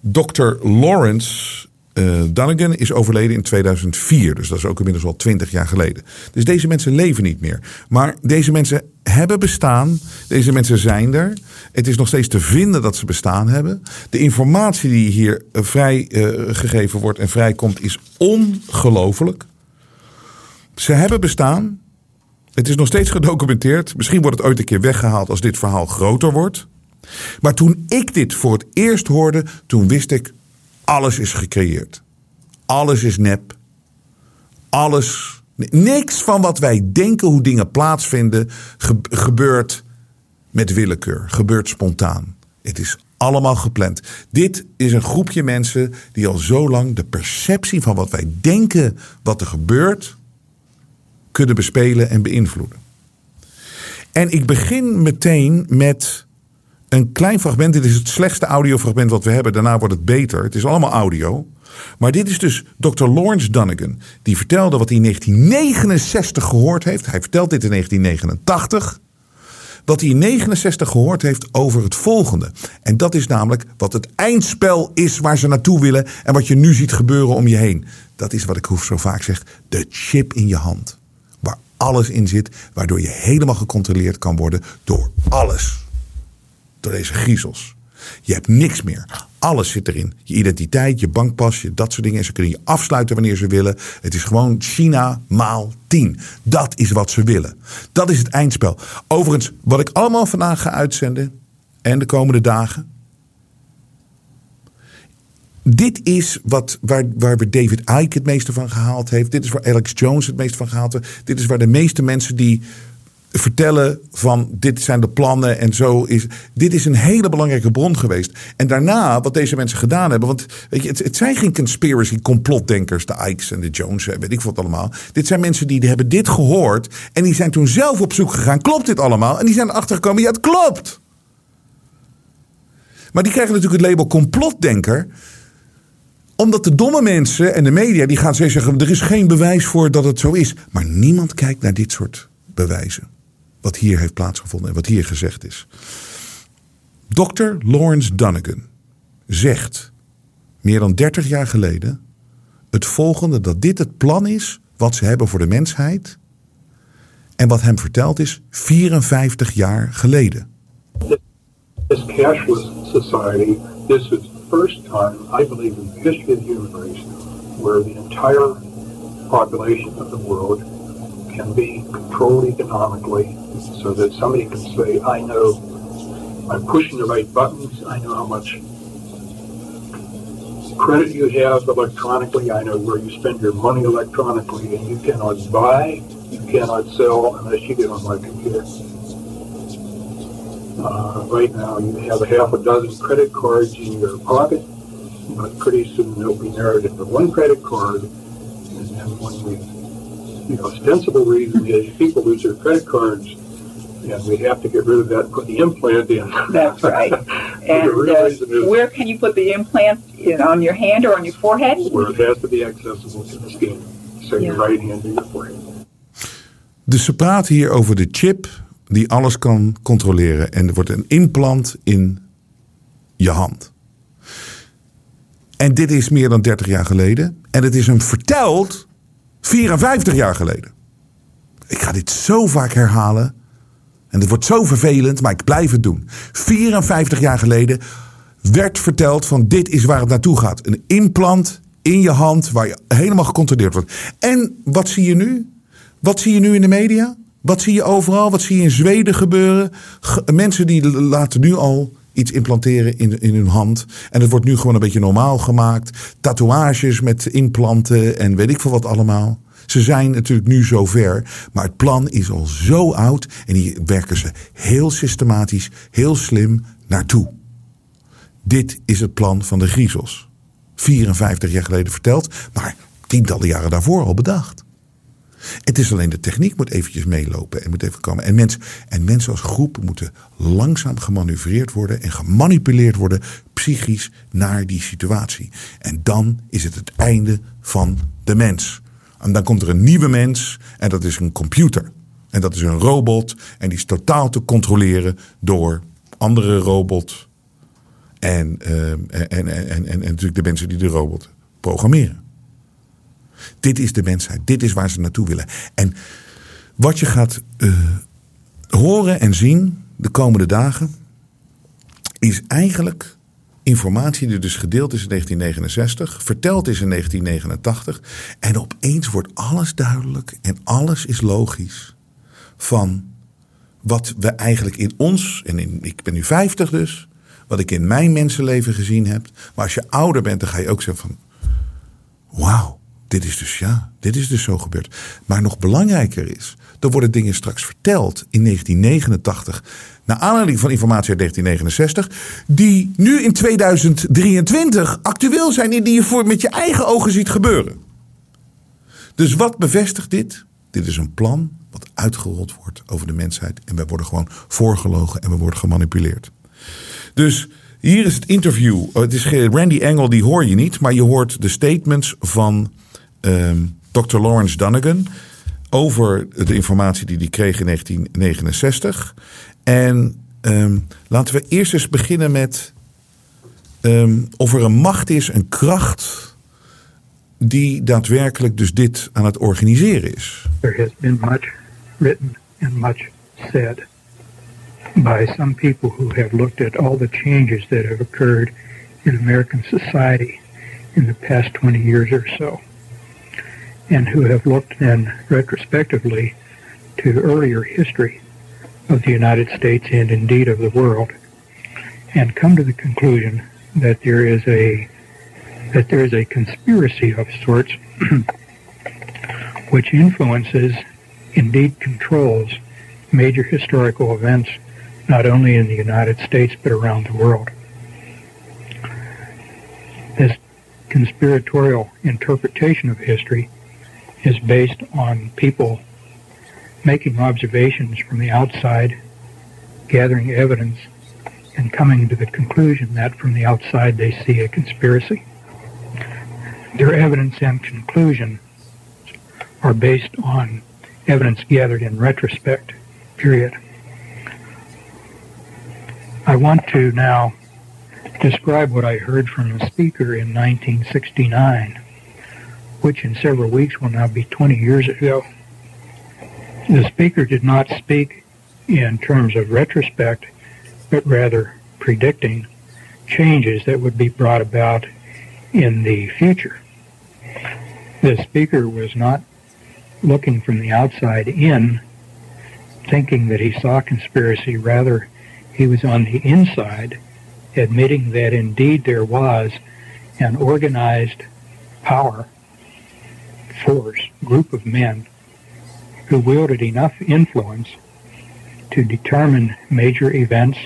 Dr. Lawrence uh, is overleden in 2004. Dus dat is ook inmiddels al 20 jaar geleden. Dus deze mensen leven niet meer. Maar deze mensen hebben bestaan. Deze mensen zijn er. Het is nog steeds te vinden dat ze bestaan hebben. De informatie die hier uh, vrijgegeven uh, wordt en vrijkomt is ongelooflijk. Ze hebben bestaan. Het is nog steeds gedocumenteerd. Misschien wordt het ooit een keer weggehaald als dit verhaal groter wordt. Maar toen ik dit voor het eerst hoorde, toen wist ik, alles is gecreëerd. Alles is nep. Alles, niks van wat wij denken hoe dingen plaatsvinden, gebeurt met willekeur, gebeurt spontaan. Het is allemaal gepland. Dit is een groepje mensen die al zo lang de perceptie van wat wij denken wat er gebeurt, kunnen bespelen en beïnvloeden. En ik begin meteen met een klein fragment. Dit is het slechtste audiofragment wat we hebben. Daarna wordt het beter. Het is allemaal audio. Maar dit is dus Dr. Lawrence Dunnigan. Die vertelde wat hij in 1969 gehoord heeft. Hij vertelt dit in 1989. Wat hij in 69 gehoord heeft over het volgende. En dat is namelijk wat het eindspel is waar ze naartoe willen. En wat je nu ziet gebeuren om je heen. Dat is wat ik zo vaak zeg. De chip in je hand. Waar alles in zit. Waardoor je helemaal gecontroleerd kan worden door alles. Door deze griezels. Je hebt niks meer. Alles zit erin. Je identiteit, je bankpas, je, dat soort dingen. En ze kunnen je afsluiten wanneer ze willen. Het is gewoon China maal 10. Dat is wat ze willen. Dat is het eindspel. Overigens, wat ik allemaal vandaag ga uitzenden. En de komende dagen. Dit is wat, waar, waar David Icke het meeste van gehaald heeft. Dit is waar Alex Jones het meeste van gehaald heeft. Dit is waar de meeste mensen die vertellen van dit zijn de plannen en zo is. Dit is een hele belangrijke bron geweest. En daarna, wat deze mensen gedaan hebben. Want weet je, het, zijn geen conspiracy complotdenkers, de Ikes en de Jones, weet ik wat allemaal. Dit zijn mensen die hebben dit gehoord. En die zijn toen zelf op zoek gegaan. Klopt dit allemaal? En die zijn erachter gekomen, ja, het klopt. Maar die krijgen natuurlijk het label complotdenker omdat de domme mensen en de media die gaan zeggen: er is geen bewijs voor dat het zo is. Maar niemand kijkt naar dit soort bewijzen wat hier heeft plaatsgevonden en wat hier gezegd is. Dr. Lawrence Dunnigan zegt meer dan 30 jaar geleden het volgende: dat dit het plan is wat ze hebben voor de mensheid. En wat hem verteld is 54 jaar geleden. This cashless society is the first time, I believe, in the history of the human where the entire population of the world can be controlled economically so that somebody can say, I know I'm pushing the right buttons, I know how much credit you have electronically, I know where you spend your money electronically, and you cannot buy, you cannot sell unless you get on my computer. Uh, right now, you have a half a dozen credit cards in your pocket, but pretty soon they'll be narrowed into one credit card, and then when we the ostensible reason is people lose their credit cards, and we have to get rid of that and put the implant in. That's right. [laughs] And the real uh, reason is where can you put the implant in, on your hand or on your forehead? where it has to be accessible to the skin. So your right hand to your forehead. Dus ze praten hier over de chip die alles kan controleren. En er wordt een implant in je hand. En dit is meer dan 30 jaar geleden. En het is hem verteld 54 jaar geleden. Ik ga dit zo vaak herhalen. En het wordt zo vervelend, maar ik blijf het doen. 54 jaar geleden werd verteld van dit is waar het naartoe gaat. Een implant in je hand waar je helemaal gecontroleerd wordt. En wat zie je nu? Wat zie je nu in de media? Wat zie je overal? Wat zie je in Zweden gebeuren? Ge- mensen die laten nu al iets implanteren in, in hun hand. En het wordt nu gewoon een beetje normaal gemaakt. Tatoeages met implanten en weet ik veel wat allemaal. Ze zijn natuurlijk nu zover, maar het plan is al zo oud en hier werken ze heel systematisch, heel slim naartoe. Dit is het plan van de griezels. 54 jaar geleden verteld, maar tientallen jaren daarvoor al bedacht. Het is alleen de techniek moet eventjes meelopen en moet even komen. En, mens, en mensen als groep moeten langzaam gemanoeuvreerd worden en gemanipuleerd worden psychisch naar die situatie. En dan is het het einde van de mens. En dan komt er een nieuwe mens en dat is een computer. En dat is een robot en die is totaal te controleren door andere robot. En, ehm, en, en, en, en natuurlijk de mensen die de robot programmeren. Dit is de mensheid. Dit is waar ze naartoe willen. En wat je gaat eh, horen en zien de komende dagen. is eigenlijk informatie die dus gedeeld is in 1969. verteld is in 1989. En opeens wordt alles duidelijk en alles is logisch. van wat we eigenlijk in ons. en in, ik ben nu 50 dus. wat ik in mijn mensenleven gezien heb. Maar als je ouder bent, dan ga je ook zeggen van. Wauw, dit is dus ja, dit is dus zo gebeurd. Maar nog belangrijker is, er worden dingen straks verteld in 1989, naar aanleiding van informatie uit 1969, die nu in 2023 actueel zijn en die je voor met je eigen ogen ziet gebeuren. Dus wat bevestigt dit? Dit is een plan wat uitgerold wordt over de mensheid en wij worden gewoon voorgelogen en we worden gemanipuleerd. Dus hier is het interview. Oh, het is Randy Engel, die hoor je niet, maar je hoort de statements van um, Dr. Lawrence Dunnigan over de informatie die hij kreeg in 1969. En um, laten we eerst eens beginnen met um, of er een macht is, een kracht die daadwerkelijk dus dit aan het organiseren is. There has been much written and much said by some people who have looked at all the changes that have occurred in American society in the past 20 years or so. And who have looked then retrospectively to earlier history of the United States and indeed of the world and come to the conclusion that there is a that there is a conspiracy of sorts [clears throat] which influences indeed controls major historical events not only in the United States but around the world. This conspiratorial interpretation of history is based on people making observations from the outside, gathering evidence, and coming to the conclusion that from the outside they see a conspiracy. Their evidence and conclusion are based on evidence gathered in retrospect, period. I want to now describe what I heard from a speaker in 1969 which in several weeks will now be 20 years ago. The speaker did not speak in terms of retrospect, but rather predicting changes that would be brought about in the future. The speaker was not looking from the outside in, thinking that he saw conspiracy. Rather, he was on the inside, admitting that indeed there was an organized power force, group of men who wielded enough influence to determine major events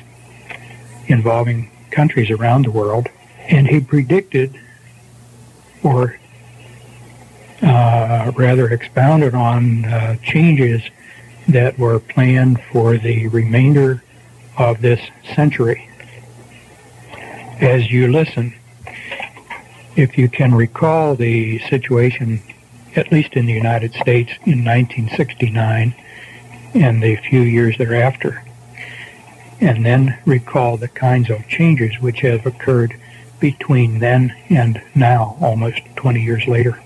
involving countries around the world. And he predicted, or uh, rather expounded on uh, changes that were planned for the remainder of this century. As you listen, if you can recall the situation at least in the United States, in 1969 and the few years thereafter. And then recall the kinds of changes which have occurred between then and now, almost 20 years later.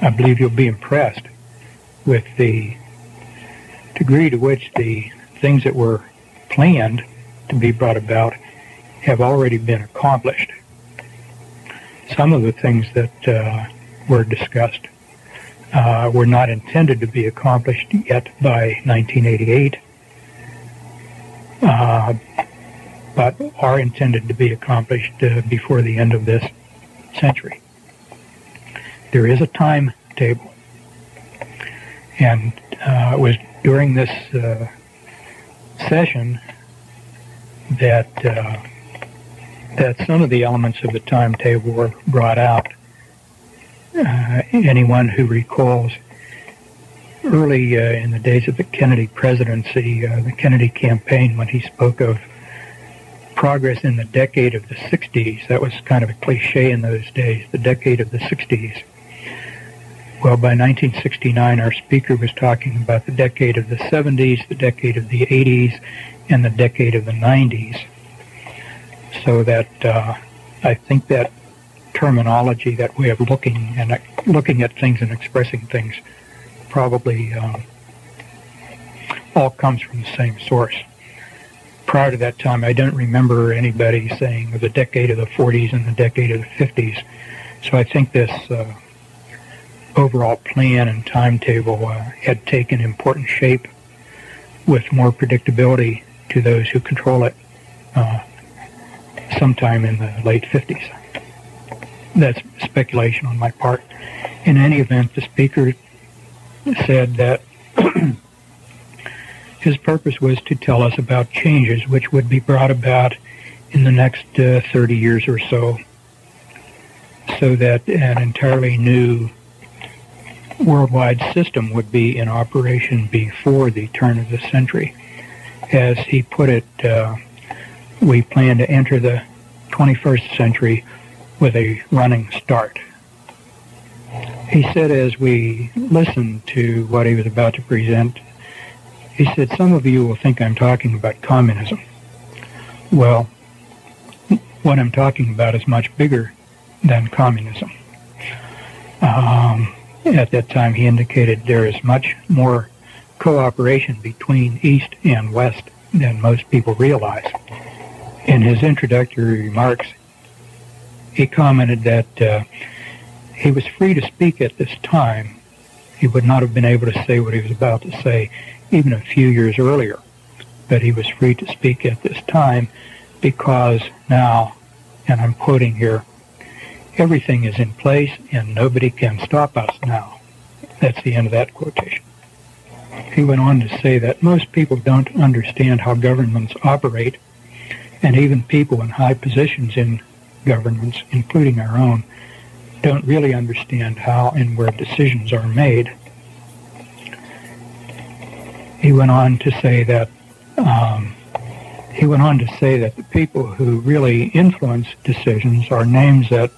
I believe you'll be impressed with the degree to which the things that were planned to be brought about have already been accomplished. Some of the things that uh, were discussed uh, were not intended to be accomplished yet by 1988, uh, but are intended to be accomplished uh, before the end of this century. There is a timetable, and uh, it was during this uh, session that uh, that some of the elements of the timetable were brought out uh, anyone who recalls early uh, in the days of the Kennedy presidency, uh, the Kennedy campaign, when he spoke of progress in the decade of the 60s, that was kind of a cliche in those days, the decade of the 60s. Well, by 1969, our speaker was talking about the decade of the 70s, the decade of the 80s, and the decade of the 90s. So that uh, I think that terminology, that way of looking and looking at things and expressing things, probably um, all comes from the same source. Prior to that time, I don't remember anybody saying the decade of the 40s and the decade of the 50s. So I think this uh, overall plan and timetable uh, had taken important shape with more predictability to those who control it uh, sometime in the late 50s. That's speculation on my part. In any event, the speaker said that [clears throat] his purpose was to tell us about changes which would be brought about in the next uh, 30 years or so, so that an entirely new worldwide system would be in operation before the turn of the century. As he put it, uh, we plan to enter the 21st century with a running start. He said as we listened to what he was about to present, he said, some of you will think I'm talking about communism. Well, what I'm talking about is much bigger than communism. Um, at that time, he indicated there is much more cooperation between East and West than most people realize. In his introductory remarks, he commented that uh, he was free to speak at this time. He would not have been able to say what he was about to say even a few years earlier, but he was free to speak at this time because now, and I'm quoting here, everything is in place and nobody can stop us now. That's the end of that quotation. He went on to say that most people don't understand how governments operate, and even people in high positions in governments, including our own, don't really understand how and where decisions are made. He went on to say that um, he went on to say that the people who really influence decisions are names that,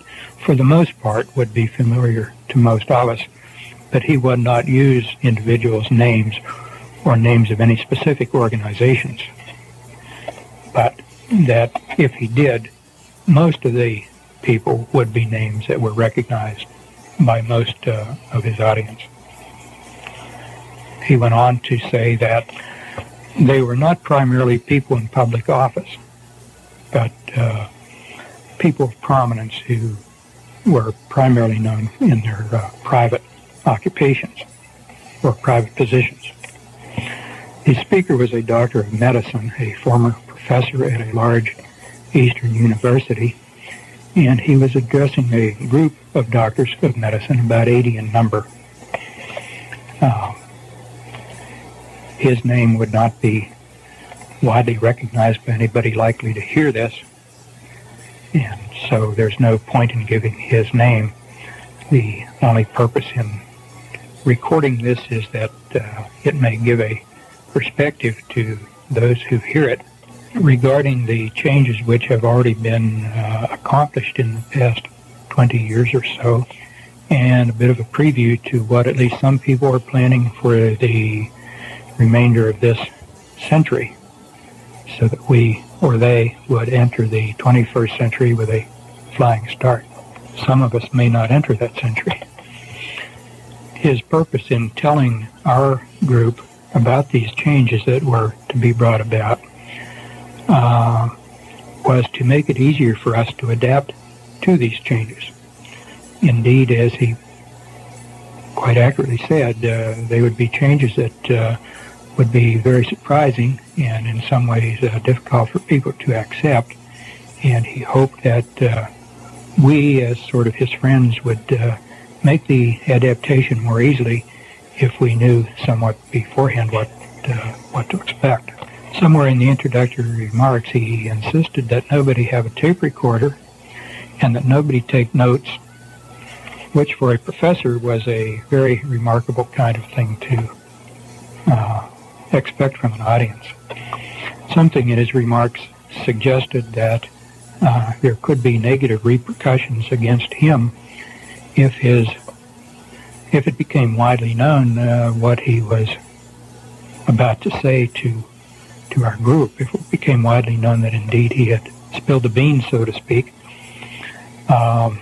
for the most part, would be familiar to most of us, but he would not use individuals' names or names of any specific organizations. But that if he did, most of the people would be names that were recognized by most uh, of his audience. He went on to say that they were not primarily people in public office, but uh, people of prominence who were primarily known in their uh, private occupations or private positions. The speaker was a doctor of medicine, a former professor at a large Eastern university, and he was addressing a group of doctors of medicine, about 80 in number. Uh, his name would not be widely recognized by anybody likely to hear this, and so there's no point in giving his name. The only purpose in recording this is that uh, it may give a perspective to those who hear it regarding the changes which have already been uh, accomplished in the past 20 years or so, and a bit of a preview to what at least some people are planning for the remainder of this century, so that we or they would enter the 21st century with a flying start. Some of us may not enter that century. His purpose in telling our group about these changes that were to be brought about uh, was to make it easier for us to adapt to these changes. Indeed, as he quite accurately said, uh, they would be changes that uh, would be very surprising and in some ways uh, difficult for people to accept. And he hoped that uh, we, as sort of his friends, would uh, make the adaptation more easily if we knew somewhat beforehand what what to expect. Somewhere in the introductory remarks, he insisted that nobody have a tape recorder and that nobody take notes, which for a professor was a very remarkable kind of thing to uh, expect from an audience. Something in his remarks suggested that uh, there could be negative repercussions against him if his if it became widely known uh, what he was about to say to to our group, if it became widely known that indeed he had spilled the beans, so to speak, um,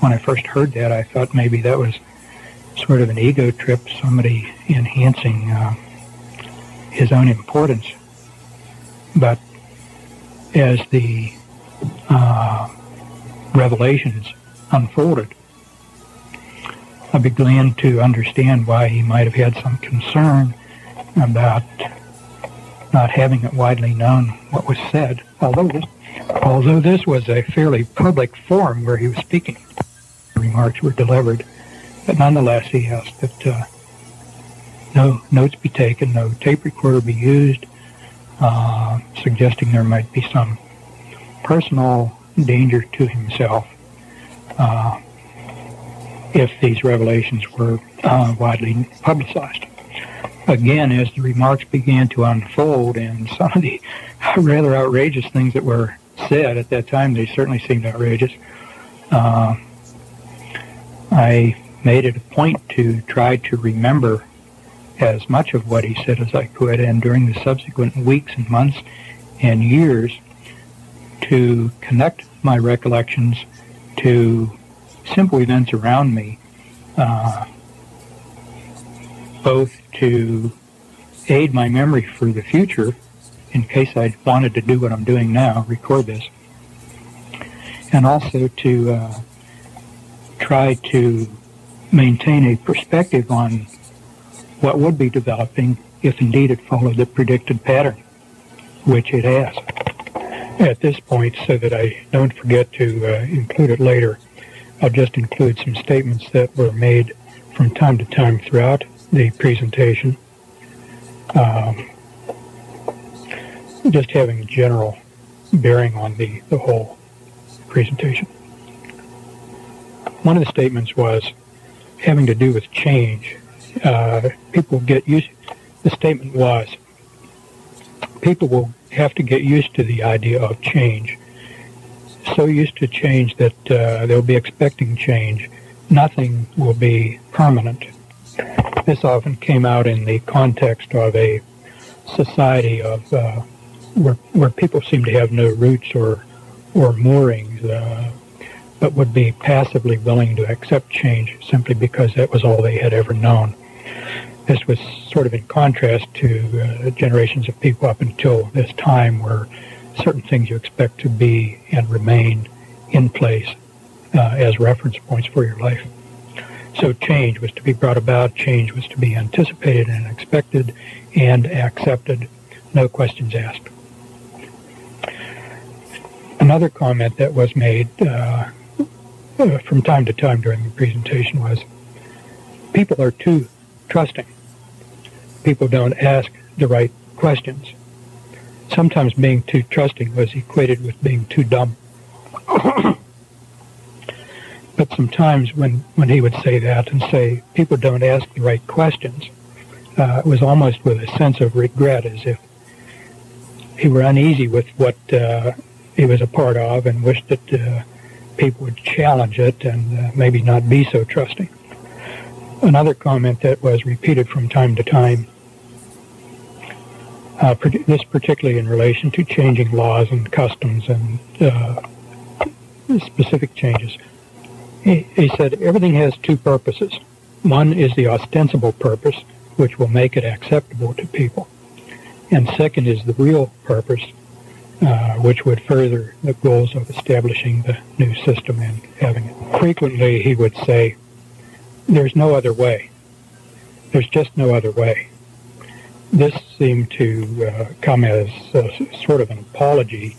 when I first heard that, I thought maybe that was sort of an ego trip, somebody enhancing uh, his own importance. But as the uh, revelations unfolded, I began to understand why he might have had some concern about not having it widely known what was said, although this, although this was a fairly public forum where he was speaking. Remarks were delivered, but nonetheless he asked that uh, no notes be taken, no tape recorder be used, uh, suggesting there might be some personal danger to himself uh, if these revelations were uh, widely publicized. Again, as the remarks began to unfold and some of the [laughs] rather outrageous things that were said at that time, they certainly seemed outrageous. Uh, I made it a point to try to remember as much of what he said as I could, and during the subsequent weeks and months and years, to connect my recollections to simple events around me, uh, both to aid my memory for the future, in case I wanted to do what I'm doing now, record this, and also to uh, try to maintain a perspective on what would be developing if indeed it followed the predicted pattern, which it has. At this point, so that I don't forget to uh, include it later, I'll just include some statements that were made from time to time throughout the presentation. Um, just having a general bearing on the, the whole presentation. One of the statements was having to do with change uh, people get used. The statement was, people will have to get used to the idea of change. So used to change that uh, they'll be expecting change. Nothing will be permanent. This often came out in the context of a society of uh, where, where people seem to have no roots or or moorings, uh, but would be passively willing to accept change simply because that was all they had ever known. This was sort of in contrast to uh, generations of people up until this time where certain things you expect to be and remain in place uh, as reference points for your life. So change was to be brought about, change was to be anticipated and expected and accepted, no questions asked. Another comment that was made uh, uh from time to time during the presentation was people are too trusting people don't ask the right questions. Sometimes being too trusting was equated with being too dumb. [coughs] but sometimes when, when he would say that and say people don't ask the right questions, uh, it was almost with a sense of regret as if he were uneasy with what uh, he was a part of and wished that uh, people would challenge it and uh, maybe not be so trusting. Another comment that was repeated from time to time uh, this particularly in relation to changing laws and customs and uh, specific changes. He, he said everything has two purposes. One is the ostensible purpose, which will make it acceptable to people. And second is the real purpose, uh, which would further the goals of establishing the new system and having it. Frequently, he would say, there's no other way. There's just no other way this seemed to uh, come as a, sort of an apology,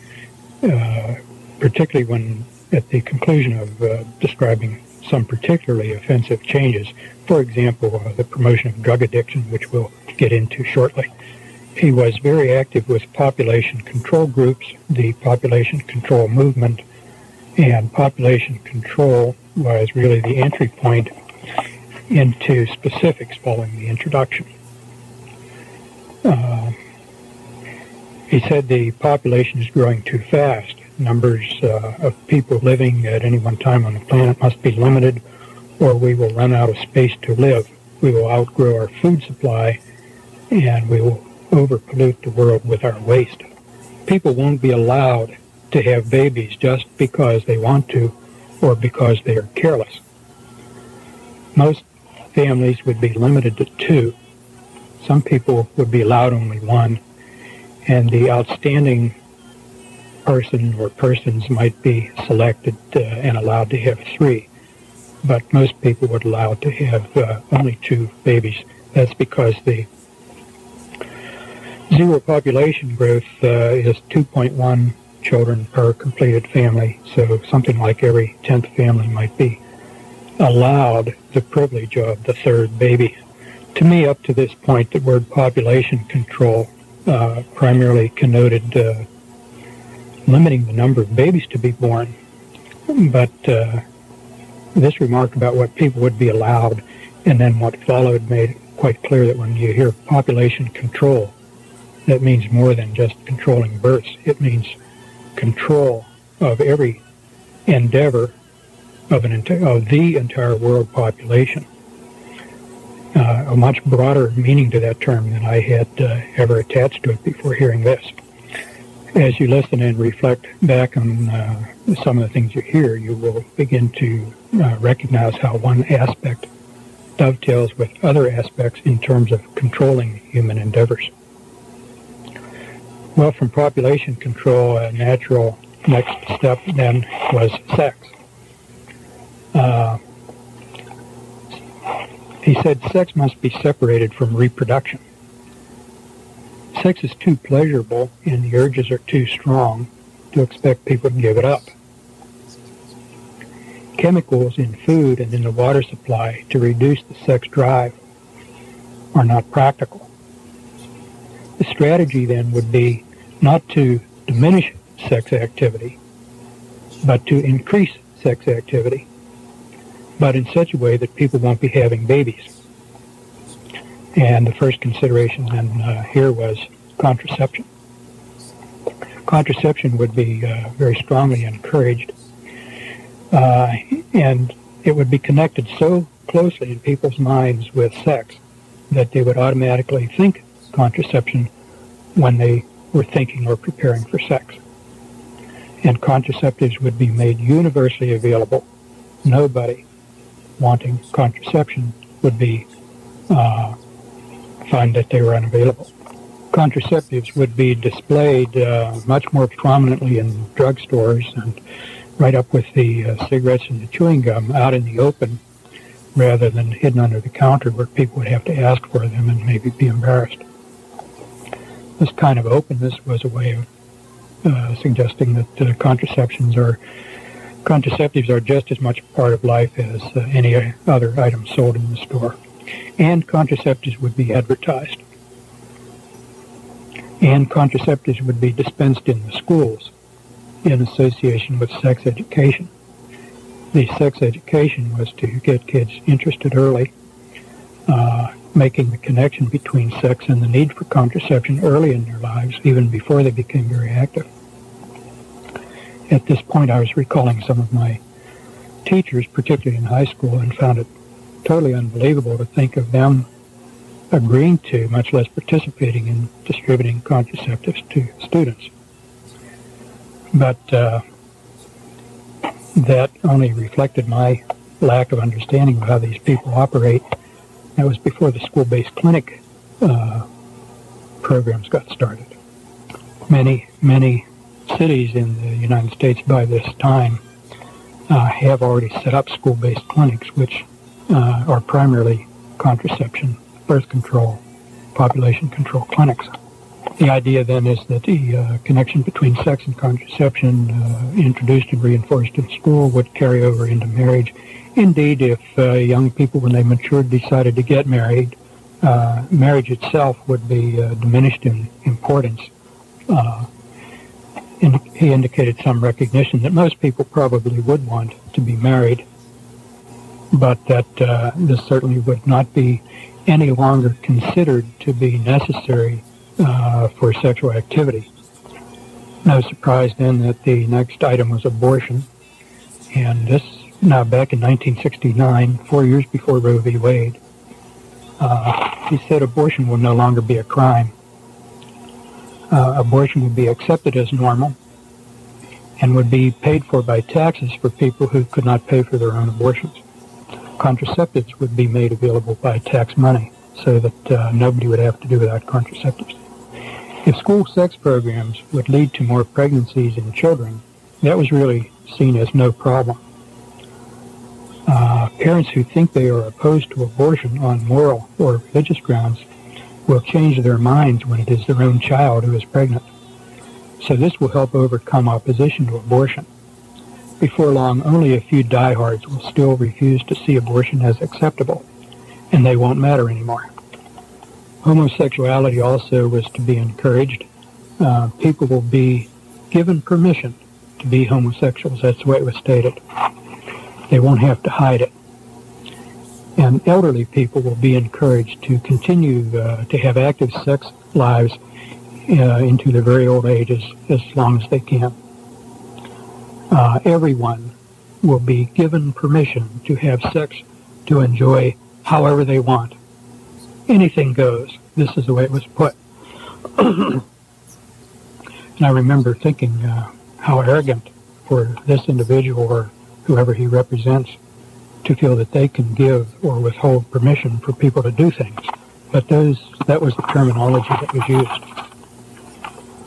uh, particularly when at the conclusion of uh, describing some particularly offensive changes, for example, uh, the promotion of drug addiction, which we'll get into shortly. He was very active with population control groups, the population control movement, and population control was really the entry point into specifics following the introduction. Uh, he said the population is growing too fast. Numbers uh, of people living at any one time on the planet must be limited, or we will run out of space to live. We will outgrow our food supply, and we will overpollute the world with our waste. People won't be allowed to have babies just because they want to or because they are careless. Most families would be limited to two some people would be allowed only one, and the outstanding person or persons might be selected uh, and allowed to have three. But most people would allow to have uh, only two babies. That's because the zero population growth uh, is 2.1 children per completed family, so something like every 10th family might be allowed the privilege of the third baby. To me, up to this point, the word population control uh, primarily connoted uh, limiting the number of babies to be born. But uh, this remark about what people would be allowed and then what followed made it quite clear that when you hear population control, that means more than just controlling births. It means control of every endeavor of, an enti- of the entire world population. Uh, a much broader meaning to that term than I had uh, ever attached to it before hearing this. As you listen and reflect back on uh, some of the things you hear, you will begin to uh, recognize how one aspect dovetails with other aspects in terms of controlling human endeavors. Well, from population control, a natural next step then was sex. Uh, he said sex must be separated from reproduction. Sex is too pleasurable and the urges are too strong to expect people to give it up. Chemicals in food and in the water supply to reduce the sex drive are not practical. The strategy then would be not to diminish sex activity, but to increase sex activity, but in such a way that people won't be having babies. And the first consideration then uh, here was contraception. Contraception would be uh, very strongly encouraged, uh, and it would be connected so closely in people's minds with sex that they would automatically think contraception when they were thinking or preparing for sex. And contraceptives would be made universally available. Nobody wanting contraception would be uh, find that they were unavailable. Contraceptives would be displayed uh, much more prominently in drugstores and right up with the uh, cigarettes and the chewing gum out in the open rather than hidden under the counter where people would have to ask for them and maybe be embarrassed. This kind of openness was a way of uh, suggesting that uh, contraceptions are contraceptives are just as much part of life as uh, any other item sold in the store. And contraceptives would be advertised. And contraceptives would be dispensed in the schools in association with sex education. The sex education was to get kids interested early, uh, making the connection between sex and the need for contraception early in their lives, even before they became very active. At this point, I was recalling some of my teachers, particularly in high school, and found it totally unbelievable to think of them agreeing to, much less participating in distributing contraceptives to students. But uh, that only reflected my lack of understanding of how these people operate. That was before the school-based clinic uh, programs got started. Many, many cities in the United States by this time uh, have already set up school-based clinics, which uh, are primarily contraception, birth control, population control clinics. The idea then is that the uh, connection between sex and contraception uh, introduced and reinforced in school would carry over into marriage. Indeed, if uh, young people, when they matured, decided to get married, uh, marriage itself would be uh, diminished in importance. Uh, he indicated some recognition that most people probably would want to be married, but that this certainly would not be any longer considered to be necessary uh, for sexual activity. No surprise then that the next item was abortion. And this, now back in 1969, four years before Roe v. Wade, uh, he said abortion will no longer be a crime. Uh, abortion would be accepted as normal and would be paid for by taxes for people who could not pay for their own abortions. Contraceptives would be made available by tax money so that uh, nobody would have to do without contraceptives. If school sex programs would lead to more pregnancies in children, that was really seen as no problem. Uh, parents who think they are opposed to abortion on moral or religious grounds will change their minds when it is their own child who is pregnant. So this will help overcome opposition to abortion. Before long, only a few diehards will still refuse to see abortion as acceptable, and they won't matter anymore. Homosexuality also was to be encouraged. Uh, people will be given permission to be homosexuals. That's the way it was stated. They won't have to hide it. And elderly people will be encouraged to continue uh, to have active sex lives uh, into their very old ages as long as they can. Uh, everyone will be given permission to have sex to enjoy however they want. Anything goes. This is the way it was put. [clears throat] and I remember thinking uh, how arrogant for this individual or whoever he represents to feel that they can give or withhold permission for people to do things. But those that was the terminology that was used.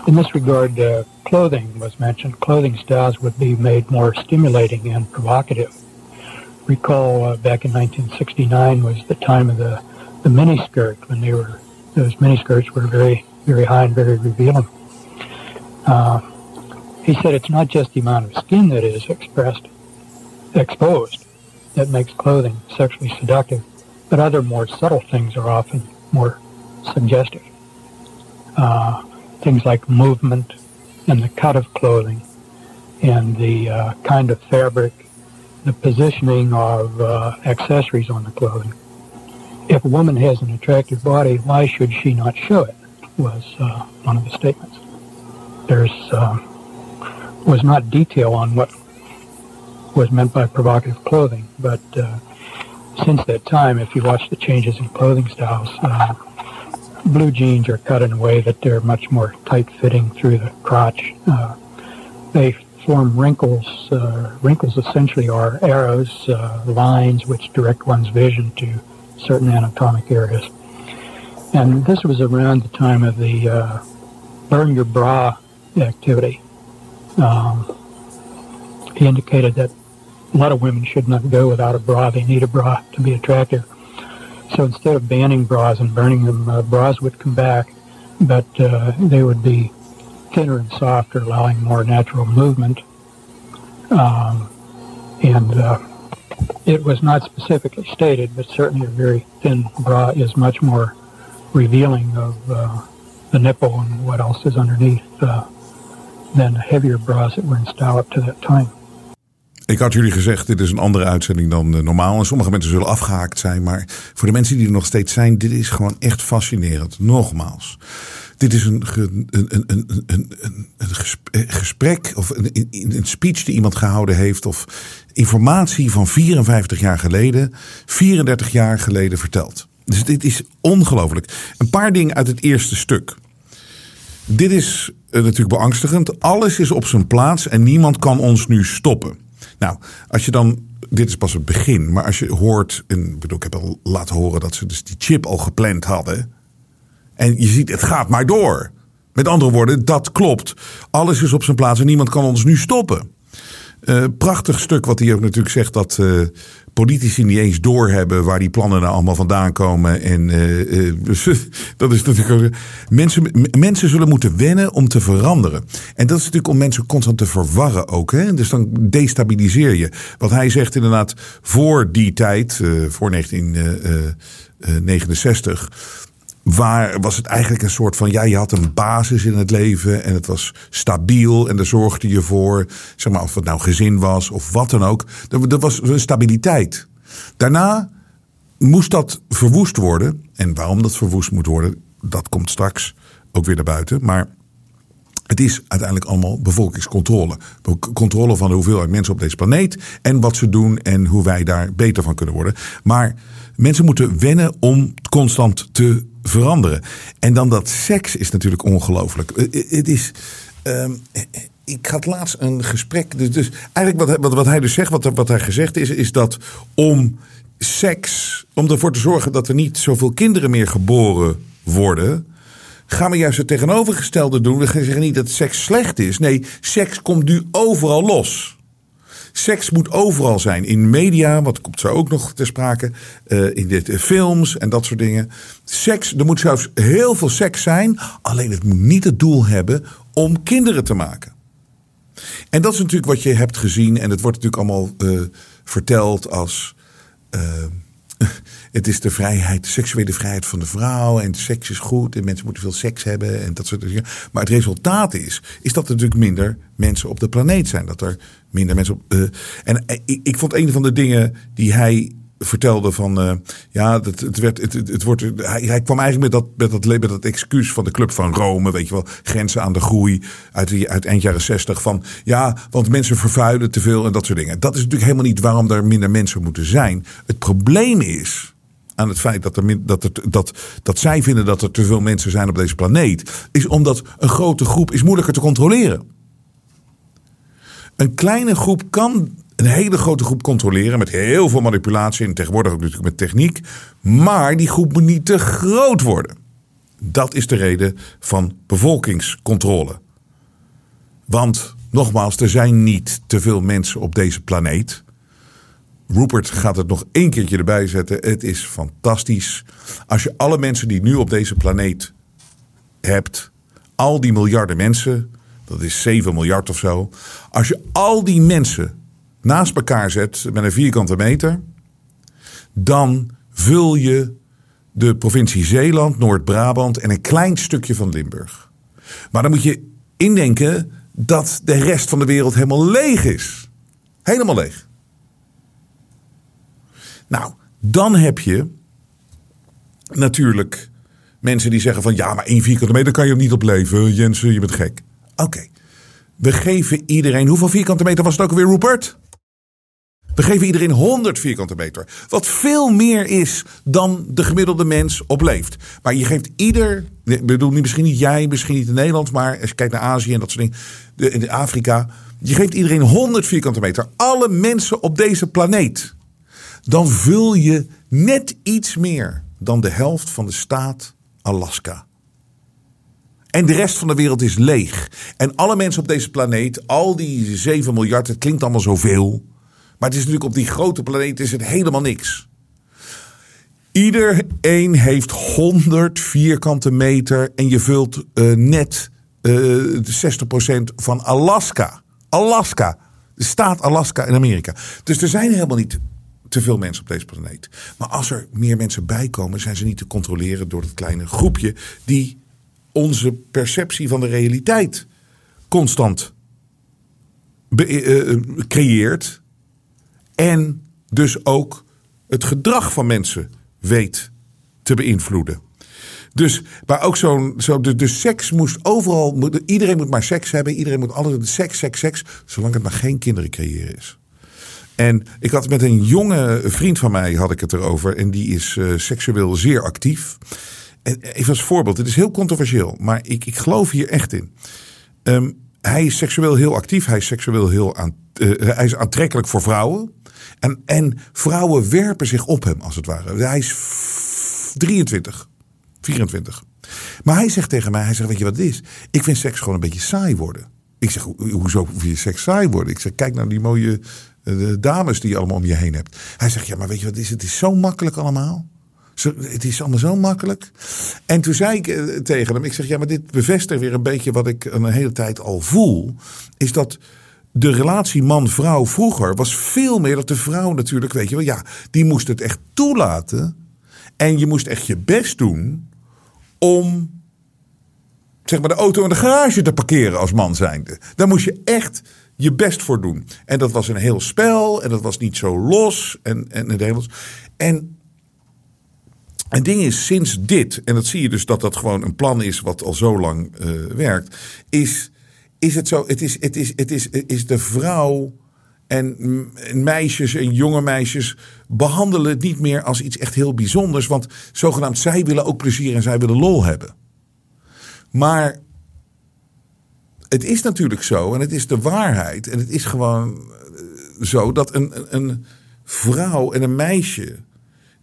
In this regard, uh, clothing was mentioned. Clothing styles would be made more stimulating and provocative. Recall uh, back in 1969 was the time of the, the miniskirt when they were those miniskirts were very very high and very revealing. Uh, he said it's not just the amount of skin that is expressed exposed that makes clothing sexually seductive, but other more subtle things are often more suggestive. Uh, things like movement and the cut of clothing and the uh, kind of fabric, the positioning of uh, accessories on the clothing. If a woman has an attractive body, why should she not show it? Was uh, one of the statements. There's uh, was not detail on what was meant by provocative clothing, but uh, since that time, if you watch the changes in clothing styles, uh, blue jeans are cut in a way that they're much more tight-fitting through the crotch. Uh, they form wrinkles. Uh, wrinkles essentially are arrows, uh, lines which direct one's vision to certain anatomic areas. And this was around the time of the uh, burn your bra activity. Um, he indicated that a lot of women should not go without a bra. They need a bra to be attractive. So instead of banning bras and burning them, uh, bras would come back, but uh, they would be thinner and softer, allowing more natural movement. Um, and uh, it was not specifically stated, but certainly a very thin bra is much more revealing of uh, the nipple and what else is underneath uh, than the heavier bras that were in style up to that time. Ik had jullie gezegd, dit is een andere uitzending dan uh, normaal. En sommige mensen zullen afgehaakt zijn. Maar voor de mensen die er nog steeds zijn, dit is gewoon echt fascinerend. Nogmaals. Dit is een, een, een, een, een, een gesprek of een, een speech die iemand gehouden heeft. Of informatie van 54 jaar geleden, 34 jaar geleden verteld. Dus dit is ongelooflijk. Een paar dingen uit het eerste stuk. Dit is uh, natuurlijk beangstigend. Alles is op zijn plaats en niemand kan ons nu stoppen. Nou, als je dan. Dit is pas het begin. Maar als je hoort. En, bedoel, ik heb al laten horen dat ze dus die chip al gepland hadden. En je ziet, het gaat maar door. Met andere woorden, dat klopt. Alles is op zijn plaats en niemand kan ons nu stoppen. Uh, prachtig stuk wat hij ook natuurlijk zegt dat uh, politici niet eens doorhebben waar die plannen nou allemaal vandaan komen. En uh, dus, [laughs] dat is natuurlijk. Mensen, mensen zullen moeten wennen om te veranderen. En dat is natuurlijk om mensen constant te verwarren ook. Hè? Dus dan destabiliseer je. Wat hij zegt inderdaad, voor die tijd, voor 1969 waar was het eigenlijk een soort van, ja, je had een basis in het leven en het was stabiel en daar zorgde je voor, zeg maar, of het nou gezin was of wat dan ook. Er, was een stabiliteit. Daarna moest dat verwoest worden. En waarom dat verwoest moet worden, dat komt straks ook weer naar buiten. Maar het is uiteindelijk allemaal bevolkingscontrole. Controle van de hoeveelheid mensen op deze planeet. En wat ze doen en hoe wij daar beter van kunnen worden. Maar mensen moeten wennen om constant te veranderen. En dan dat seks is natuurlijk ongelooflijk. Eh, eh, het is. Um, ik had laatst een gesprek. Dus, dus eigenlijk wat, wat, hij dus zegt, wat, wat hij gezegd is, is dat om seks, om ervoor te zorgen dat er niet zoveel kinderen meer geboren worden, gaan we juist het tegenovergestelde doen. We zeggen niet dat seks slecht is. Nee, seks komt nu overal los. Seks moet overal zijn. In media, wat komt zo ook nog ter sprake. eh, in dit, eh, films en dat soort dingen. Seks, er moet zelfs heel veel seks zijn. Alleen het moet niet het doel hebben om kinderen te maken. En dat is natuurlijk wat je hebt gezien. En het wordt natuurlijk allemaal eh, verteld als. [laughs] het is de vrijheid, de seksuele vrijheid van de vrouw. En seks is goed. En mensen moeten veel seks hebben. En dat soort dingen. Maar het resultaat is, is dat er natuurlijk minder mensen op de planeet zijn. Dat er minder mensen op. eh, en eh, ik, ik vond een van de dingen die hij vertelde van eh, ja, dat, het, werd, het, het, wordt, hij, kwam eigenlijk met dat, met, dat, dat excuus van de Club van Rome, weet je wel, grenzen aan de groei uit, uit eind jaren zestig van ja, want mensen vervuilen te veel en dat soort dingen. Dat is natuurlijk helemaal niet waarom er minder mensen moeten zijn. Het probleem is aan het feit dat, er, dat, het, dat, dat zij vinden dat er te veel mensen zijn op deze planeet, is omdat een grote groep is moeilijker te controleren. Een kleine groep kan een hele grote groep controleren met heel veel manipulatie en tegenwoordig ook natuurlijk met techniek. Maar die groep moet niet te groot worden. Dat is de reden van bevolkingscontrole. Want nogmaals, er zijn niet te veel mensen op deze planeet. Rupert gaat het nog één keertje erbij zetten. Het is fantastisch. Als je alle mensen die nu op deze planeet hebt, al die miljarden mensen, dat is 7 miljard of zo. Als je al die mensen naast elkaar zet met een vierkante meter, dan vul je de provincie Zeeland, Noord-Brabant en een klein stukje van Limburg. Maar dan moet je indenken dat de rest van de wereld helemaal leeg is. Helemaal leeg. Nou, dan heb je natuurlijk mensen die zeggen van ja, maar één vierkante meter kan je niet op leven. Jensen, je bent gek. Oké, we geven iedereen, hoeveel vierkante meter was het ook alweer, Rupert? We geven iedereen 100 vierkante meter. Wat veel meer is dan de gemiddelde mens opleeft. Maar je geeft ieder. Ik bedoel, misschien niet jij, misschien niet in Nederland. Maar als je kijkt naar Azië en dat soort dingen. In Afrika. Je geeft iedereen 100 vierkante meter. Alle mensen op deze planeet. Dan vul je net iets meer dan de helft van de staat Alaska. En de rest van de wereld is leeg. En alle mensen op deze planeet, al die 7 miljard, het klinkt allemaal zoveel. Maar het is natuurlijk op die grote planeet is het helemaal niks. Iedereen heeft 100 vierkante meter en je vult eh, net eh, de 60% van Alaska. Alaska. De staat Alaska in Amerika. Dus er zijn helemaal niet te veel mensen op deze planeet. Maar als er meer mensen bijkomen, zijn ze niet te controleren door dat kleine groepje die onze perceptie van de realiteit constant eh, eh, creëert. En dus ook het gedrag van mensen weet te beïnvloeden. Dus, maar ook zo'n, zo, de, de seks moest overal, iedereen moet maar seks hebben. Iedereen moet altijd seks, seks, seks. Zolang het maar geen kinderen creëren is. En ik had met een jonge vriend van mij had ik het erover. En die is eh, seksueel zeer actief. En even als voorbeeld, het is heel controversieel. Maar ik, ik geloof hier echt in. Ehm, hij is seksueel heel actief. Hij is seksueel heel eh, hij is aantrekkelijk voor vrouwen. En, en vrouwen werpen zich op hem, als het ware. Hij is f- 23, 24. Maar hij zegt tegen mij, hij zegt, weet je wat het is? Ik vind seks gewoon een beetje saai worden. Ik zeg, "Ho- hoezo vind je seks saai worden? Ik zeg, kijk naar die mooie eh, dames die je allemaal om je heen hebt. Hij zegt, ja, maar weet je wat het is? Het is zo makkelijk allemaal. Zo, het is allemaal zo makkelijk. En toen zei ik eh, tegen hem, ik zeg, ja, maar dit bevestigt weer een beetje wat ik een hele tijd al voel. Is dat de relatie man-vrouw vroeger was veel meer dat de vrouw natuurlijk, weet je wel, ja, die moest het echt toelaten. En je moest echt je best doen om zeg maar, de auto in de garage te parkeren als man zijnde. Daar moest je echt je best voor doen. En dat was een heel spel en dat was niet zo los. En, en, hele- en het ding is, sinds dit, en dat zie je dus dat dat gewoon een plan is wat al zo lang eh, werkt, is, is het zo, het is, het is, het is, is de vrouw en meisjes en jonge meisjes behandelen het niet meer als iets echt heel bijzonders, want zogenaamd zij willen ook plezier en zij willen lol hebben. Maar het is natuurlijk zo, en het is de waarheid, en het is gewoon eh, zo dat een, een- vrouw en een meisje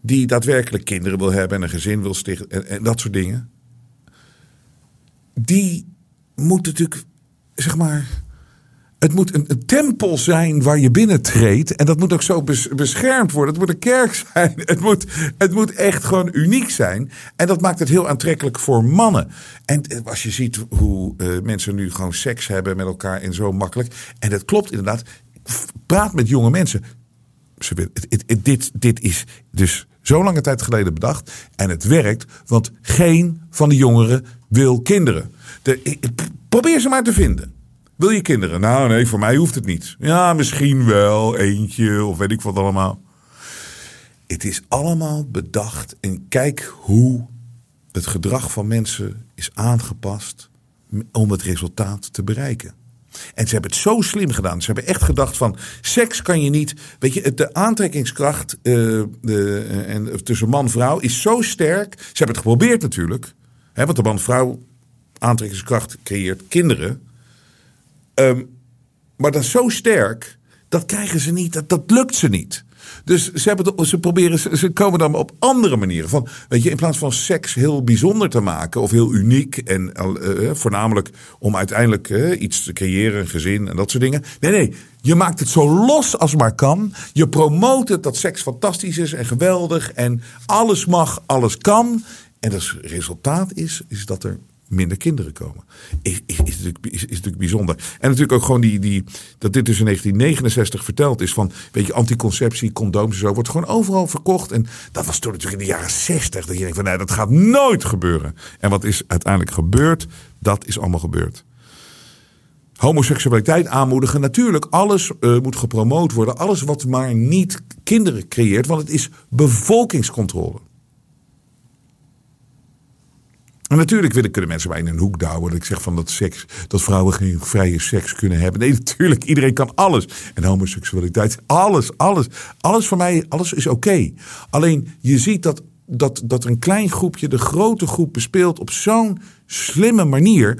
die daadwerkelijk kinderen wil hebben en een gezin wil stichten en, en dat soort dingen, die moet natuurlijk, zeg maar, Het moet een, een tempel zijn waar je binnentreedt. En dat moet ook zo bes- beschermd worden. Het moet een kerk [laughs] zijn. Het moet, het moet echt gewoon uniek zijn. En dat maakt het heel aantrekkelijk voor mannen. En eh, als je ziet hoe eh, mensen nu gewoon seks hebben met elkaar en zo makkelijk. En dat klopt inderdaad. Praat met jonge mensen. Ze dit, dit is dus zo lange tijd geleden bedacht. En het werkt, want geen van de jongeren wil kinderen. De, probeer ze maar te vinden. Wil je kinderen? Nou, nee, voor mij hoeft het niet. Ja, misschien wel eentje of weet ik wat allemaal. Het is allemaal bedacht en kijk hoe het gedrag van mensen is aangepast om het resultaat te bereiken. En ze hebben het zo slim gedaan. Ze hebben echt gedacht van seks kan je niet. Weet je, de aantrekkingskracht eh, de, en, tussen man en vrouw is zo sterk. Ze hebben het geprobeerd natuurlijk. Want de man-vrouw aantrekkingskracht creëert kinderen. Ehm, maar dat is zo sterk, dat krijgen ze niet, dat, dat lukt ze niet. Dus ze, hebben ze, proberen, ze, ze komen dan op andere manieren. Van, weet je, in plaats van seks heel bijzonder te maken of heel uniek en eh, eh, voornamelijk om uiteindelijk eh, iets te creëren, een gezin en dat soort dingen. Nee, nee, je maakt het zo los als maar kan. Je promoot het dat seks fantastisch is en geweldig en alles mag, alles kan. En het resultaat is, is dat er minder kinderen komen. Is, is, is, natuurlijk, is, natuurlijk bijzonder. En natuurlijk ook gewoon die, die, dat dit dus in 1969 verteld is van, weet je, anticonceptie, condooms en zo, wordt gewoon overal verkocht. En dat was toen natuurlijk in de jaren 60, dat je denkt van, nee, dat gaat nooit gebeuren. En wat is uiteindelijk gebeurd? Dat is allemaal gebeurd. Homoseksualiteit aanmoedigen, natuurlijk, alles eh, moet gepromoot worden. Alles wat maar niet kinderen creëert, want het is bevolkingscontrole. En natuurlijk willen, kunnen mensen mij in een hoek douwen. Dat ik zeg van dat, seks, dat vrouwen geen vrije seks kunnen hebben. Nee, [laughs] natuurlijk. Iedereen kan alles. En homoseksualiteit, alles, alles. Alles voor mij, alles is oké. Alleen je ziet dat, dat, dat een klein groepje de grote groep bespeelt op zo'n slimme manier.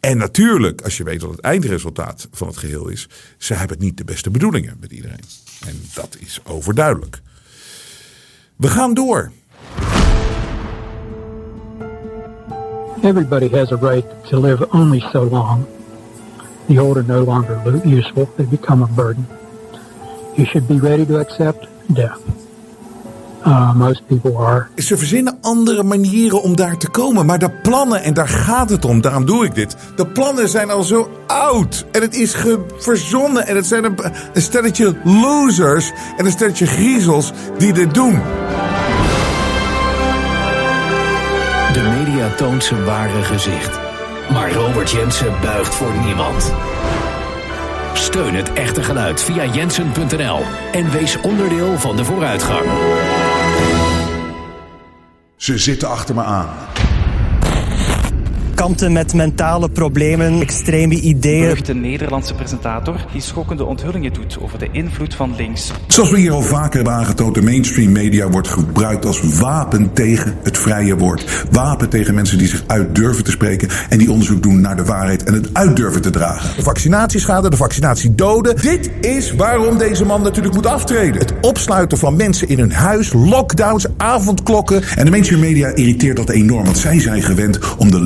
En natuurlijk, als je weet wat het eindresultaat van het geheel is. Ze hebben niet de beste bedoelingen met iedereen. En dat is overduidelijk. We gaan door. Everybody has a right to live only so long. The old are no longer lo- useful, they become a burden. You should be ready to accept death. Uh, most people are. Ze verzinnen andere manieren om daar te komen. Maar de plannen, en daar gaat het om, daarom doe ik dit. De plannen zijn al zo oud. En het is verzonnen. En het zijn een stelletje losers en een stelletje griezels die dit doen. De media toont zijn ware gezicht. Maar Robert Jensen buigt voor niemand. Steun het echte geluid via jensen.nl en wees onderdeel van de vooruitgang. Ze zitten achter me aan. Met mentale problemen, extreme ideeën. beruchte Nederlandse presentator die schokkende onthullingen doet over de invloed van links. Zoals we hier al vaker hebben aangetoond, de mainstream media wordt gebruikt als wapen tegen het vrije woord. Wapen tegen mensen die zich uit durven te spreken en die onderzoek doen naar de waarheid en het uit durven te dragen. De vaccinatieschade, de vaccinatiedoden. Dit is waarom deze man natuurlijk moet aftreden. Het opsluiten van mensen in hun huis, lockdowns, avondklokken. En de mainstream media irriteert dat enorm, want zij zijn gewend om de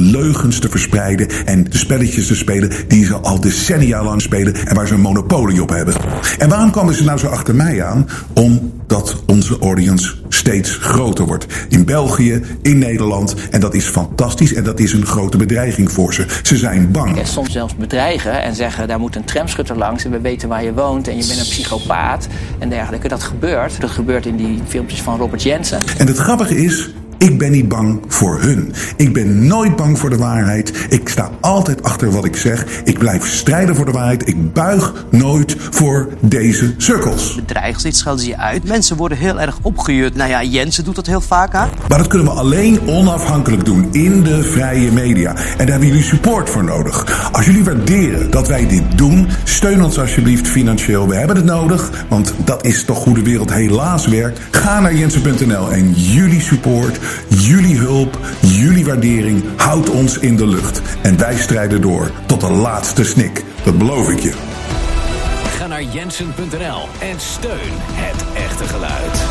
leugens te verspreiden en de spelletjes te spelen die ze al decennia lang spelen en waar ze een monopolie op hebben. En waarom komen ze nou zo achter mij aan? Omdat onze audience steeds groter wordt. In België, in Nederland. En dat is fantastisch en dat is een grote bedreiging voor ze. Ze zijn bang. En soms zelfs bedreigen en zeggen daar moet een tramschutter langs en we weten waar je woont en je bent een psychopaat en dergelijke. Dat gebeurt. Dat gebeurt in die filmpjes van Robert Jensen. En het grappige is, ik ben niet bang voor hun. Ik ben nooit bang voor de waarheid. Ik sta altijd achter wat ik zeg. Ik blijf strijden voor de waarheid. Ik buig nooit voor deze cirkels. bedreigen ze, dit schelden ze je uit. Mensen worden heel erg opgejuurd. Nou ja, Jensen doet dat heel vaak aan. Maar dat kunnen we alleen onafhankelijk doen in de vrije media. En daar hebben jullie support voor nodig. Als jullie waarderen dat wij dit doen, steun ons alsjeblieft financieel. We hebben het nodig, want dat is toch hoe de wereld helaas werkt. Ga naar jensen.nl en jullie support, jullie hulp, jullie waardering houdt ons in de lucht. En wij strijden door tot de laatste snik. Dat beloof ik je. Ga naar jensen.nl en steun het echte geluid.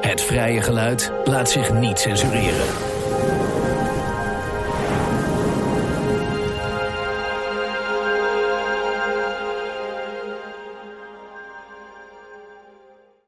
Het vrije geluid laat zich niet censureren.